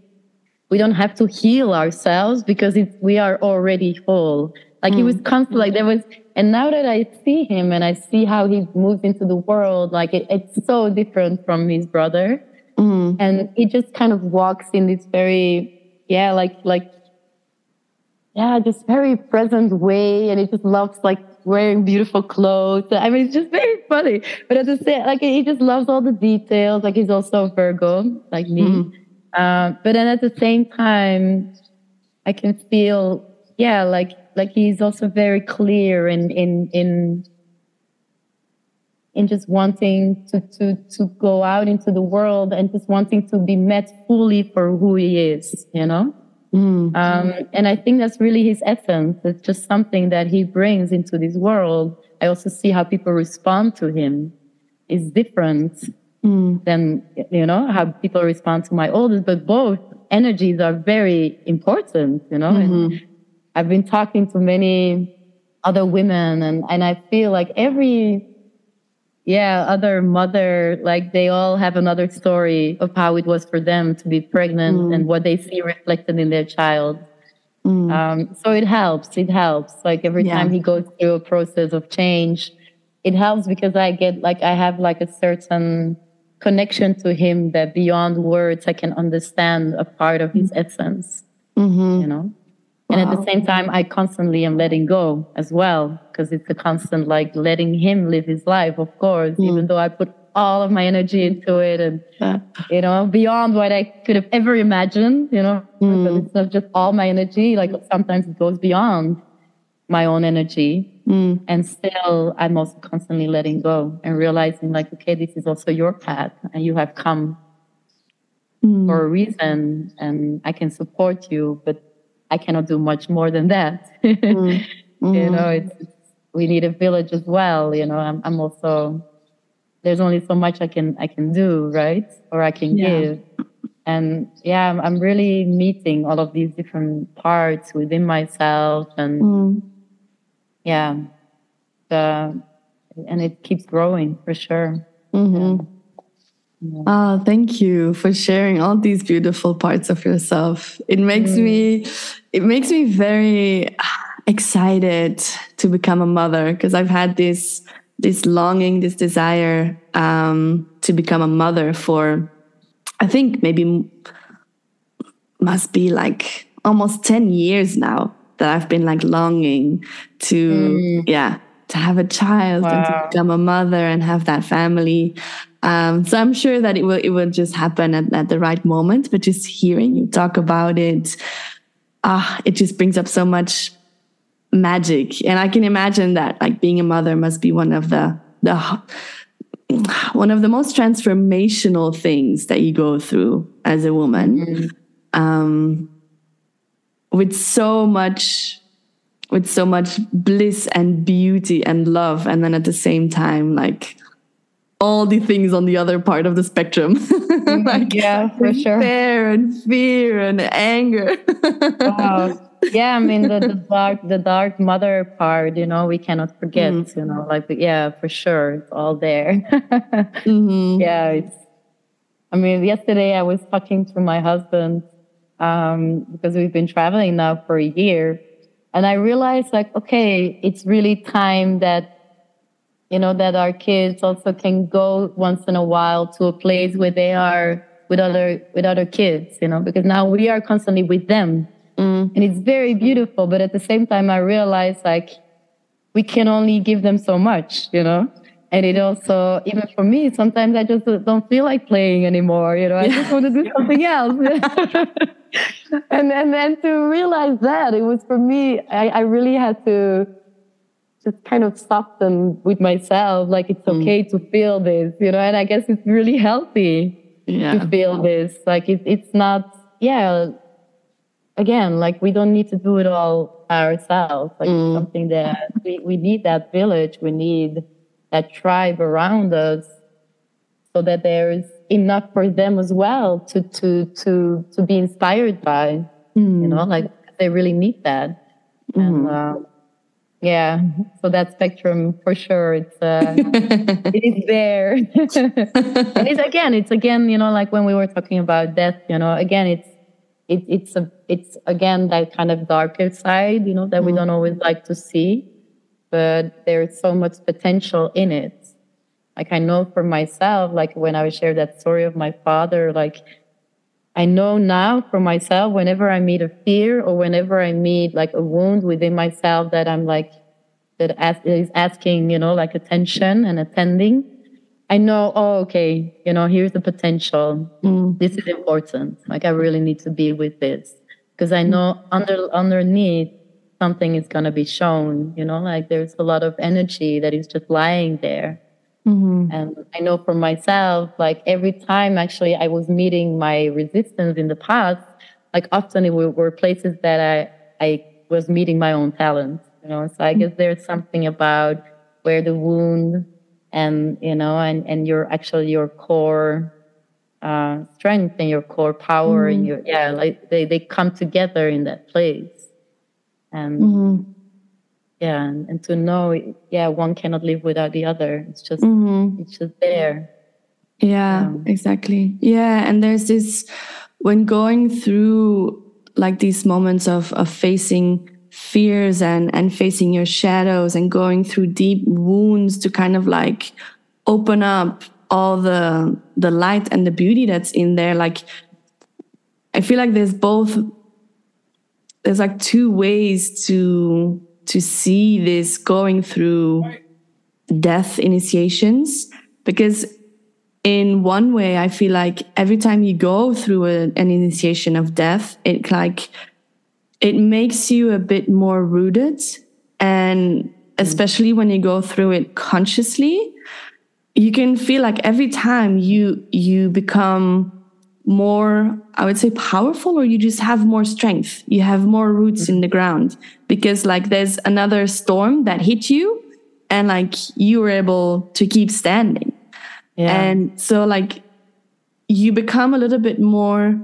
we don't have to heal ourselves because we are already whole. Like mm. he was constantly like there was, and now that I see him and I see how he moves into the world, like it, it's so different from his brother. Mm. And he just kind of walks in this very, yeah, like, like, yeah, just very present way. And he just loves like wearing beautiful clothes. I mean, it's just very funny. But at the same, like he just loves all the details. Like he's also Virgo, like me. Mm. Uh, but then at the same time, I can feel, yeah, like like he's also very clear in in in in just wanting to to to go out into the world and just wanting to be met fully for who he is, you know. Mm. Um, and I think that's really his essence. It's just something that he brings into this world. I also see how people respond to him is different mm. than you know how people respond to my oldest but both energies are very important you know mm-hmm. and i've been talking to many other women and and i feel like every yeah other mother like they all have another story of how it was for them to be pregnant mm. and what they see reflected in their child mm. um, so it helps it helps like every yeah. time he goes through a process of change it helps because i get like i have like a certain connection to him that beyond words I can understand a part of his essence. Mm-hmm. You know? And wow. at the same time, I constantly am letting go as well, because it's a constant like letting him live his life, of course, mm. even though I put all of my energy into it and, yeah. you know, beyond what I could have ever imagined, you know, mm. it's not just all my energy, like sometimes it goes beyond my own energy. Mm. And still, I'm also constantly letting go and realizing, like, okay, this is also your path, and you have come mm. for a reason, and I can support you, but I cannot do much more than that. mm. You know, it's, it's, we need a village as well. You know, I'm, I'm also there's only so much I can I can do, right? Or I can yeah. give. And yeah, I'm, I'm really meeting all of these different parts within myself and mm yeah the and it keeps growing for sure mm-hmm. yeah. Oh, thank you for sharing all these beautiful parts of yourself. It makes mm. me it makes me very excited to become a mother because I've had this this longing, this desire um, to become a mother for I think maybe must be like almost 10 years now that I've been like longing to, mm. yeah, to have a child wow. and to become a mother and have that family. Um, so I'm sure that it will it will just happen at, at the right moment. But just hearing you talk about it, ah, it just brings up so much magic. And I can imagine that like being a mother must be one of the the one of the most transformational things that you go through as a woman. Mm. Um, with so much with so much bliss and beauty and love and then at the same time like all the things on the other part of the spectrum mm-hmm. like yeah for sure fear and fear and anger wow. yeah i mean the, the, dark the dark mother part you know we cannot forget mm-hmm. you know like yeah for sure it's all there mm-hmm. yeah it's i mean yesterday i was talking to my husband um, because we've been traveling now for a year. and I realized like, okay, it's really time that you know that our kids also can go once in a while to a place where they are with other with other kids you know because now we are constantly with them mm. and it's very beautiful but at the same time i realize like we can only give them so much you know and it also even for me sometimes i just don't feel like playing anymore you know i just want to do something else and and then to realize that it was for me i, I really had to just kind of soften with myself like it's mm. okay mm. to feel this you know and i guess it's really healthy yeah. to feel this like it, it's not yeah again like we don't need to do it all ourselves like mm. something that we, we need that village we need that tribe around us so that there's enough for them as well to to to to be inspired by mm. you know like they really need that mm. and uh, yeah so that spectrum for sure it's uh, it is there and it's again it's again you know like when we were talking about death you know again it's it, it's a it's again that kind of darker side you know that mm-hmm. we don't always like to see but there's so much potential in it like i know for myself like when i shared that story of my father like I know now for myself, whenever I meet a fear or whenever I meet like a wound within myself that I'm like, that is asking, you know, like attention and attending, I know, oh, okay, you know, here's the potential. Mm. This is important. Like I really need to be with this because I know under underneath something is going to be shown, you know, like there's a lot of energy that is just lying there. Mm-hmm. And I know for myself, like every time actually I was meeting my resistance in the past, like often it were places that I, I was meeting my own talents, you know. So I guess there's something about where the wound and, you know, and, and your actually your core uh, strength and your core power mm-hmm. and your, yeah, like they, they come together in that place. And, mm-hmm. yeah and, and to know yeah one cannot live without the other. It's just mm-hmm. it's just there. Yeah um, exactly. Yeah and there's this when going through like these moments of of facing fears and and facing your shadows and going through deep wounds to kind of like open up all the the light and the beauty that's in there like i feel like there's both there's like two ways to to see this going through death initiations. Because in one way i feel like every time you go through a, an initiation of death it like it makes you a bit more rooted. And especially when you go through it consciously you can feel like every time you you become more, I would say, powerful, or you just have more strength. You have more roots mm-hmm. in the ground because, like, there's another storm that hit you, and like you were able to keep standing. Yeah. And so, like, you become a little bit more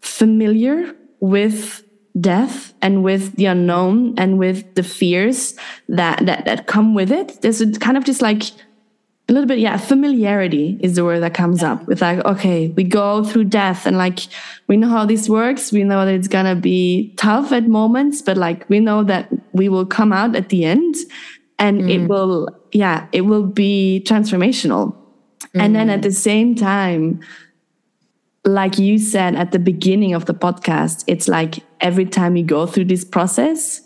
familiar with death and with the unknown and with the fears that that that come with it. There's a kind of just like a little bit yeah familiarity is the word that comes yeah. up with like okay we go through death and like we know how this works we know that it's gonna be tough at moments but like we know that we will come out at the end and mm. it will yeah it will be transformational mm. and then at mm. the same time like you said at the beginning of the podcast it's like every time you go through this process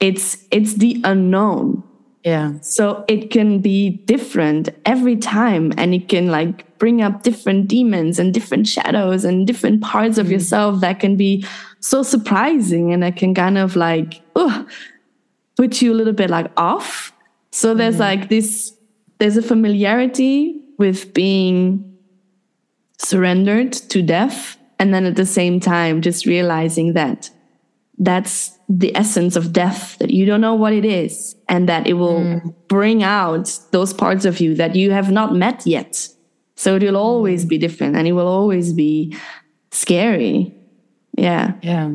it's it's the unknown yeah. So it can be different every time and it can like bring up different demons and different shadows and different parts of mm. yourself that can be so surprising and that can kind of like oh, put you a little bit like off. So there's mm. like this there's a familiarity with being surrendered to death and then at the same time just realizing that that's the essence of death that you don't know what it is and that it will mm. bring out those parts of you that you have not met yet. So it will always be different and it will always be scary. Yeah. Yeah.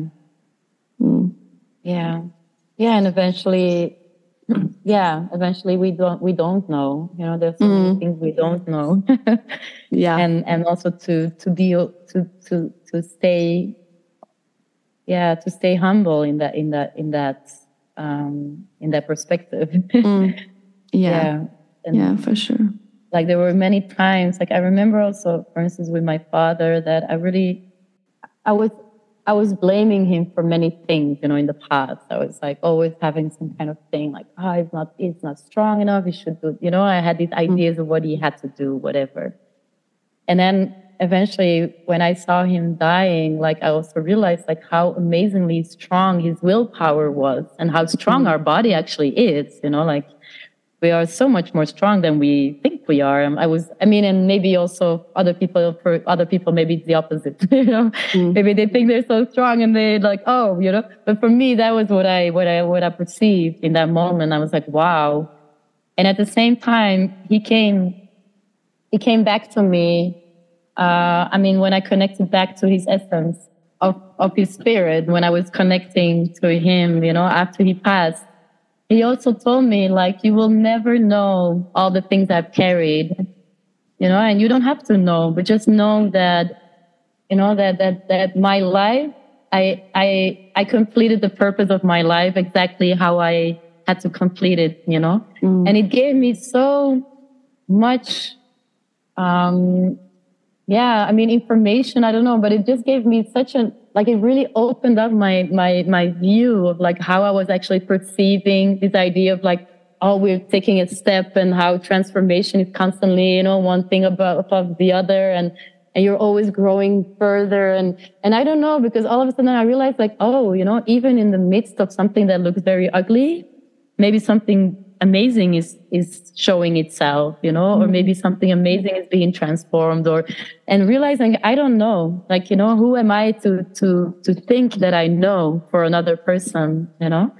Mm. yeah. Yeah and eventually yeah eventually we don't we don't know. You know there's so mm. many things we don't know. Yeah. And and also to to deal to to to stay yeah to stay humble in that in that in that um, in that perspective. mm. Yeah. Yeah. yeah, for sure. Like there were many times, like I remember also, for instance, with my father, that I really, I was, I was blaming him for many things, you know, in the past. I was like always having some kind of thing, like, oh, he's not, he's not strong enough. He should do, you know. I had these Mm. ideas of what he had to do, whatever. And then eventually, when I saw him dying, like I also realized like how amazingly strong his willpower was, and how strong our body actually is. You know, like we are so much more strong than we think we are. Um, I was, I mean, and maybe also other people, for other people, maybe it's the opposite, you know, maybe they think they're so strong and they like, oh, you know, but for me, that was what I, what I, what I perceived in that moment. I was like, wow. And at the same time, he came, he came back to me. Uh, I mean, when I connected back to his essence of, of his spirit, when I was connecting to him, you know, after he passed, he also told me like you will never know all the things i've carried you know and you don't have to know but just know that you know that that that my life i i i completed the purpose of my life exactly how i had to complete it you know Mm. and it gave me so much um yeah i mean information i don't know but it just gave me such an like it really opened up my my my view of like how i was actually perceiving this idea of like oh we're taking a step and how transformation is constantly you know one thing above above the other and and you're always growing further and and i don't know because all of a sudden i realized like oh you know even in the midst of something that looks very ugly maybe something amazing is is showing itself you know or mm-hmm. maybe something amazing is being transformed or and realizing i don't know like you know who am i to to to think that i know for another person you know?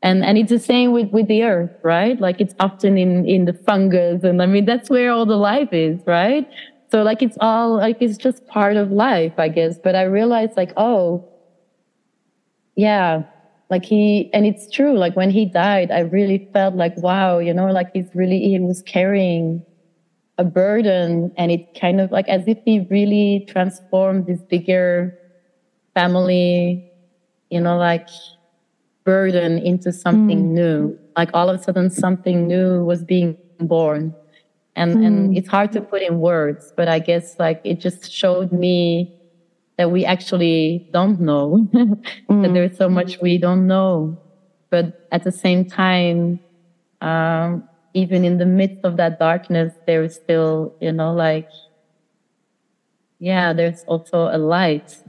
And and it's the same with with the earth right? Like it's often in in the fungus and i mean that's where all the life is right? So like it's all like it's just part of life i guess. But i realized like oh yeah like he and it's true like when he died i really felt like wow you know like he's really he was carrying a burden and it kind of like as if he really transformed this bigger family you know like burden into something mm. new. Like all of a sudden something new was being born. And and mm. it's hard to put in words but i guess like it just showed me that we actually don't know. That there's so much we don't know. But at the same time um, even in the midst of that darkness there is still you know like yeah there's also a light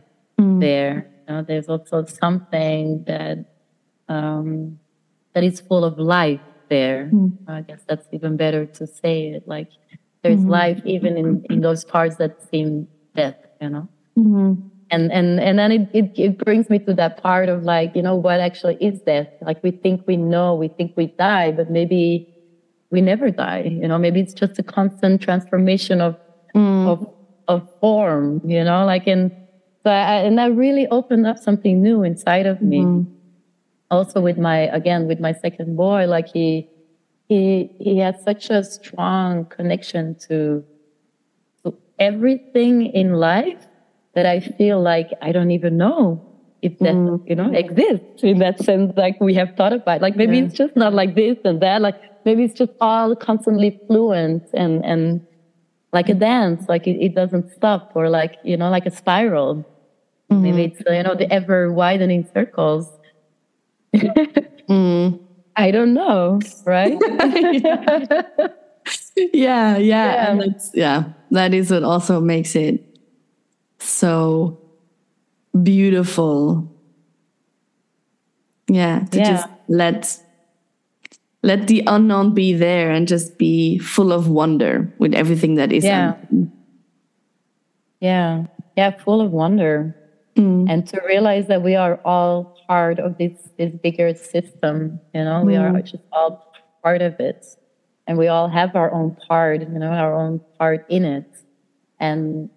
there. You know, there's also something that um, that is full of life there. I guess that's even better to say it. Like there's life even in in those parts that seem death you know Mhm. and and and then it, it it brings me to that part of like you know what actually is death? Like we think we know we think we die but maybe we never die you know? Maybe it's just a constant transformation of of of form you know? Like and so I, and that really opened up something new inside of me. Also with my again with my second boy like he he he had such a strong connection to to everything in life that I feel like I don't even know if that you know exists in that sense. Like we have thought about, like maybe Yeah. it's just not like this and that. Like maybe it's just all constantly fluent and and like a dance, like it, it doesn't stop, or like you know, like a spiral. Maybe it's you know the ever widening circles. Mm. I don't know, right? yeah, yeah, and Yeah. that's yeah. That is what also makes it so beautiful. Yeah, to Yeah. just let let the unknown be there and just be full of wonder with everything that is. Yeah. unknown. Yeah, yeah, full of wonder. Mm. And to realize that we are all part of this this bigger system, you know, we are mm. just all part of it. And we all have our own part, you know, our own part in it. And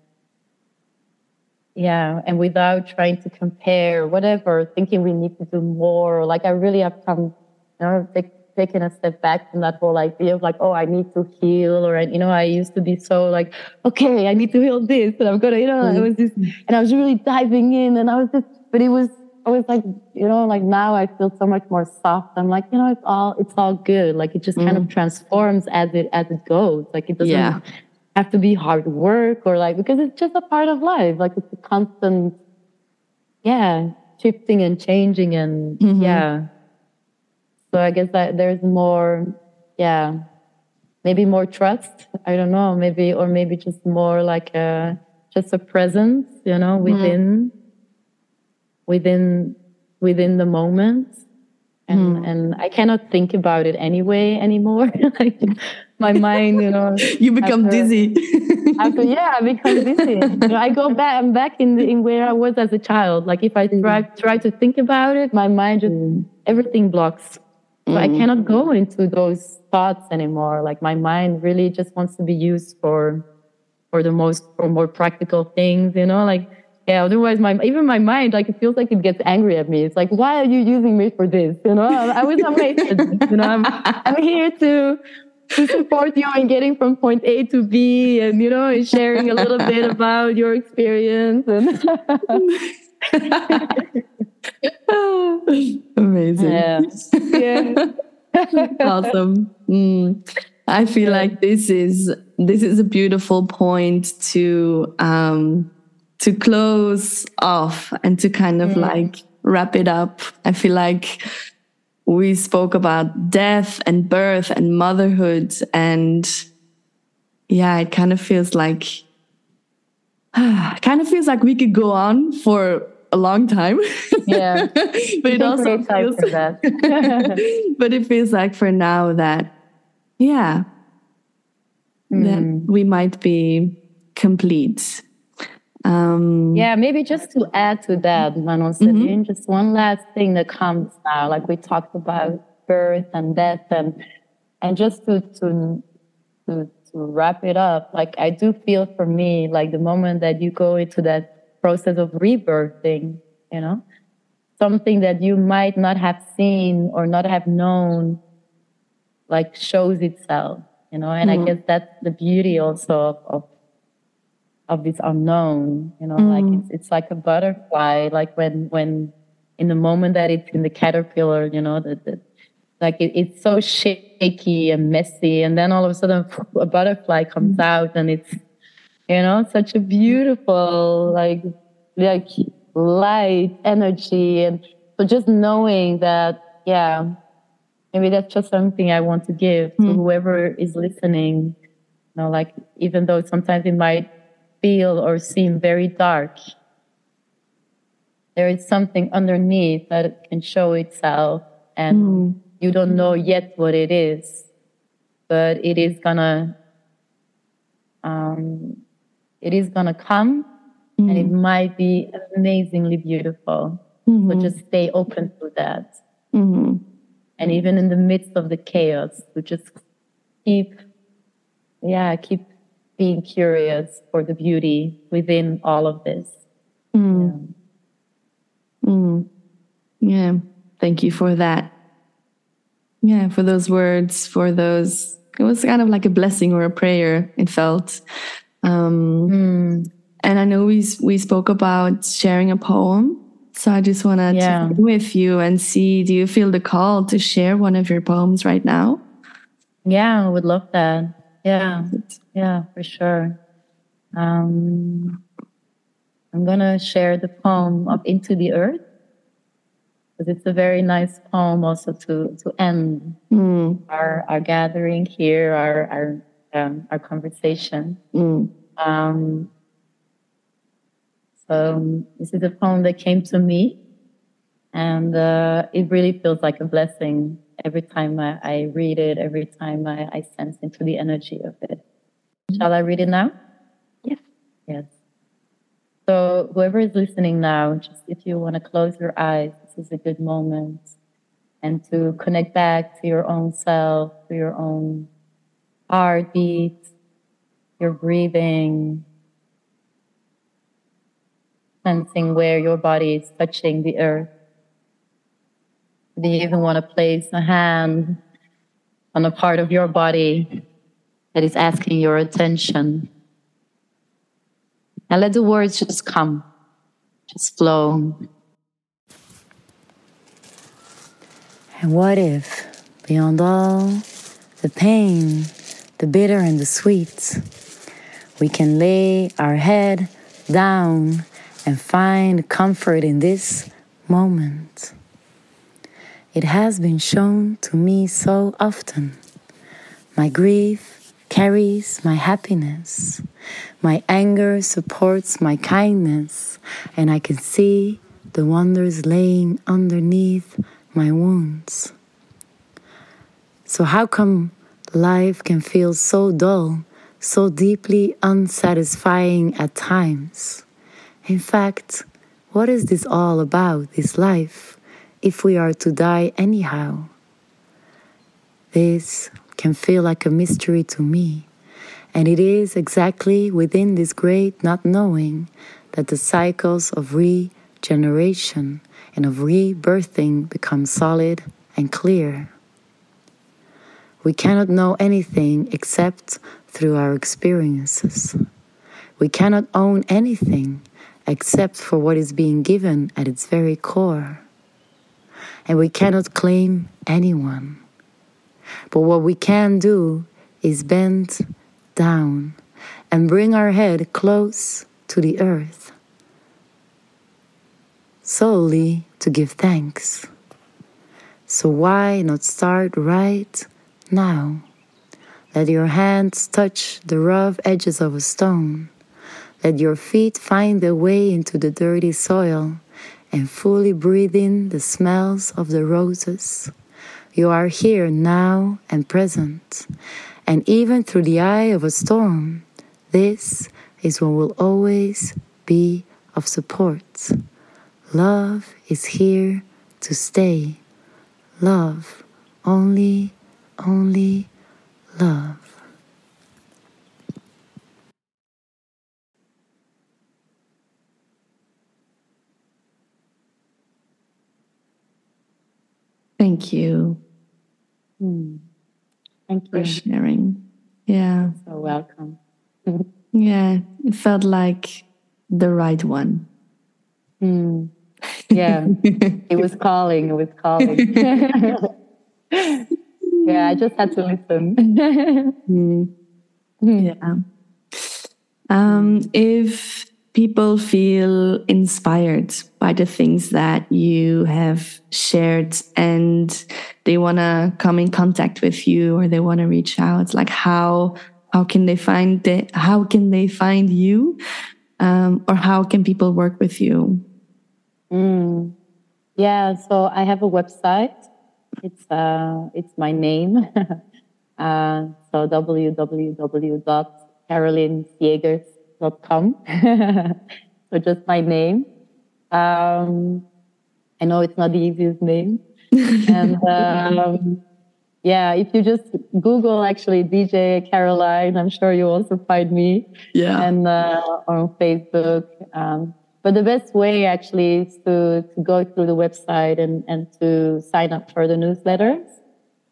yeah, and without trying to compare whatever, thinking we need to do more, like I really have come, you know, take, taken a step back from that whole idea of like, oh, I need to heal, or you know, I used to be so like, okay, I need to heal this, and I'm gonna, you know, I was just, and I was really diving in, and I was just, but it was I was like, you know, like now I feel so much more soft. I'm like, you know, it's all, it's all good. Like it just mm. kind of mm. transforms as it, as it goes. Like it doesn't yeah. Have to be hard work or like, because it's just a part of life. Like it's a constant, yeah, shifting and changing and mm-hmm. yeah. So I guess that there's more, yeah, maybe more trust. I don't know, maybe, or maybe just more like a, just a presence, you know, mm-hmm. within, mm within, within the moment. And, mm. and I cannot think about it anyway anymore. like my mind, you know, you become after, dizzy. after, yeah, I become dizzy. You know, I go back, I'm back in, the, in where I was as a child. Like if I try, mm. try to think about it, my mind just, mm. everything blocks. So I mm. cannot go into those thoughts anymore. Like my mind really just wants to be used for for the most for more practical things, you know, like yeah, otherwise my even my mind like it feels like it gets angry at me. It's like, why are you using me for this? You know, I, I was amazed. you know, I'm I'm here to to support you in getting from point A to B and you know, and sharing a little bit about your experience and Amazing. Yeah. yeah. awesome. Mm. I feel yeah. like this is this is a beautiful point to um to close off and to kind of mm. like wrap it up. I feel like we spoke about death and birth and motherhood and yeah, it kind of feels like kind of feels like we could go on for a long time. Yeah. but it also feels that. but it feels like for now that yeah. Mm. That we might be complete. Um, yeah, maybe just to add to that, Manon mm-hmm. just one last thing that comes now, like we talked about birth and death and and just to to to to wrap it up, like I do feel for me, like the moment that you go into that process of rebirthing, you know, something that you might not have seen or not have known like shows itself you know and mm-hmm. i guess that's the beauty also of, of, of this unknown you know mm-hmm. like it's, it's like a butterfly like when when in the moment that it's in the caterpillar you know that like it, it's so shaky and messy and then all of a sudden a butterfly comes mm-hmm. out and it's you know such a beautiful like like light energy and so just knowing that yeah maybe that's just something i want to give mm. to whoever is listening you know like even though sometimes it might feel or seem very dark there is something underneath that can show itself and mm. you don't know yet what it is but it is gonna um, it is gonna come mm. and it hmm. might be amazingly beautiful. Mm-hmm. So just stay open to that. Mm-hmm. And even in the midst of the chaos, to just keep, yeah, keep being curious for the beauty within all of this. Mm. Yeah. Mm. yeah. Thank you for that. Yeah, for those words, for those, it was kind of like a blessing or a prayer, it felt. Um, mm. And I know we we spoke about sharing a poem. So I just want to yeah. check with you and see do you feel the call to share one of your poems right now? Yeah, I would love that. Yeah. Yeah, for sure. Um, I'm going to share the poem of Into the Earth because it's a very nice poem also to to end mm. our our gathering here, our our um, our conversation. Mm. Um, um, this is a poem that came to me, and uh, it really feels like a blessing every time I, I read it, every time I, I, sense into the energy of it. Shall I read it now? Yes. Yes. So, whoever is listening now, just if you want to close your eyes, this is a good moment. And to connect back to your own self, to your own heartbeat, your breathing, sensing where your body is touching the earth. Do you even want to place a hand on a part of your body that is asking your attention? And let the words just come, just flow. And what if, beyond all the pain, the bitter, and the sweet, we can lay our head down and find comfort in this moment? It has been shown to me so often. My grief carries my happiness. My anger supports my kindness, and I can see the wonders laying underneath my wounds. So, how come life can feel so dull, so deeply unsatisfying at times? In fact, what is this all about, this life, if we are to die anyhow? This can feel like a mystery to me. And it is exactly within this great not knowing that the cycles of regeneration and of rebirthing become solid and clear. We cannot know anything except through our experiences. We cannot own anything except for what is being given at its very core. And we cannot claim anyone. But what we can do is bend down and bring our head close to the earth, solely to give thanks. So, why not start right now? Let your hands touch the rough edges of a stone. Let your feet find their way into the dirty soil and fully breathe in the smells of the roses. You are here now and present, and even through the eye of a storm, this is what will always be of support. Love is here to stay. Love, only, only love. Thank you. Hmm. Thank you for sharing. Yeah. So welcome. yeah, it felt like the right one. Mm. Yeah, it was calling. It was calling. yeah, I just had to listen. mm. Yeah. Um, if people feel inspired by the things that you have shared and they want to come in contact with you or they want to reach out. Like how how can they find the, how can they find you um, or how can people work with you? Mm. yeah so i have a website. It's uh it's my name. Uh, so www.carolinesjegers com. so just my name. Um, I know it's not the easiest name. and um, yeah, if you just Google actually DJ Caroline, I'm sure you also find me. Yeah. And uh, on Facebook. Um, but the best way actually is to, to go through the website and, and to sign up for the newsletters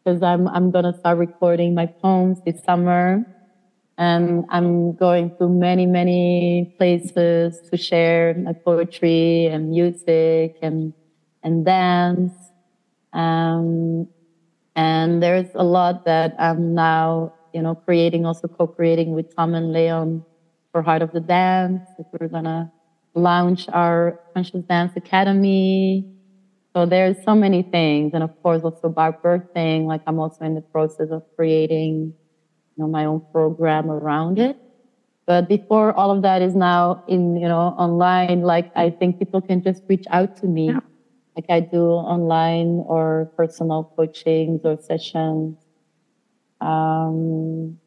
because I'm, I'm going to start recording my poems this summer and I'm going to many, many places to share my poetry and music and, and dance. Um, and there's a lot that I'm now, you know, creating, also co-creating with Tom and Leon for Heart of the Dance. We're gonna launch our Conscious Dance Academy. So there's so many things. And of course, also about birthing, like I'm also in the process of creating know, my own program around it. But before all of that is now in, you know, online, like I think people can just reach out to me. Yeah. Like I do online or personal coachings or sessions. Um,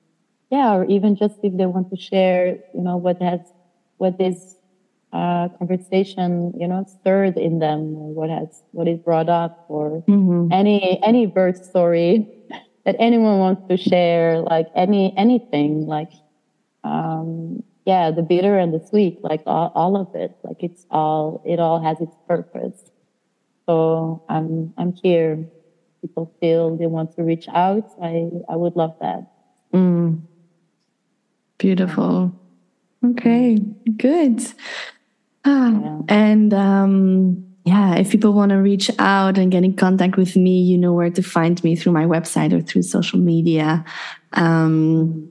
yeah, or even just if they want to share, you know, what has, what is uh, conversation, you know, stirred in them, or what has, what is brought up, or mm-hmm. any any birth story that anyone wants to share, like any anything, like um, yeah, the bitter and the sweet, like all, all of it, like it's all it all has its purpose. So I'm I'm here. People feel they want to reach out. I I would love that. Mm. Beautiful. Okay, good. Ah, yeah. And um, yeah, if people want to reach out and get in contact with me, you know where to find me through my website or through social media. Um,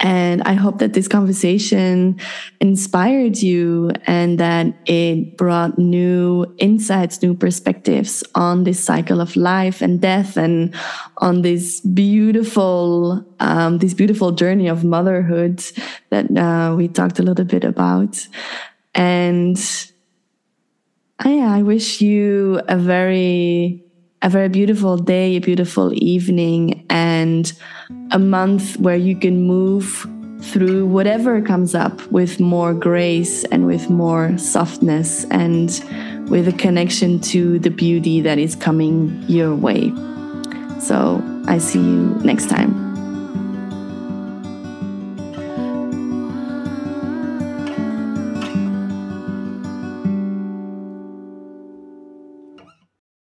and I hope that this conversation inspired you and that it brought new insights, new perspectives on this cycle of life and death and on this beautiful, um, this beautiful journey of motherhood that uh, we talked a little bit about. And Oh, yeah, I wish you a very a very beautiful day, a beautiful evening, and a month where you can move through whatever comes up with more grace and with more softness and with a connection to the beauty that is coming your way. So I see you next time.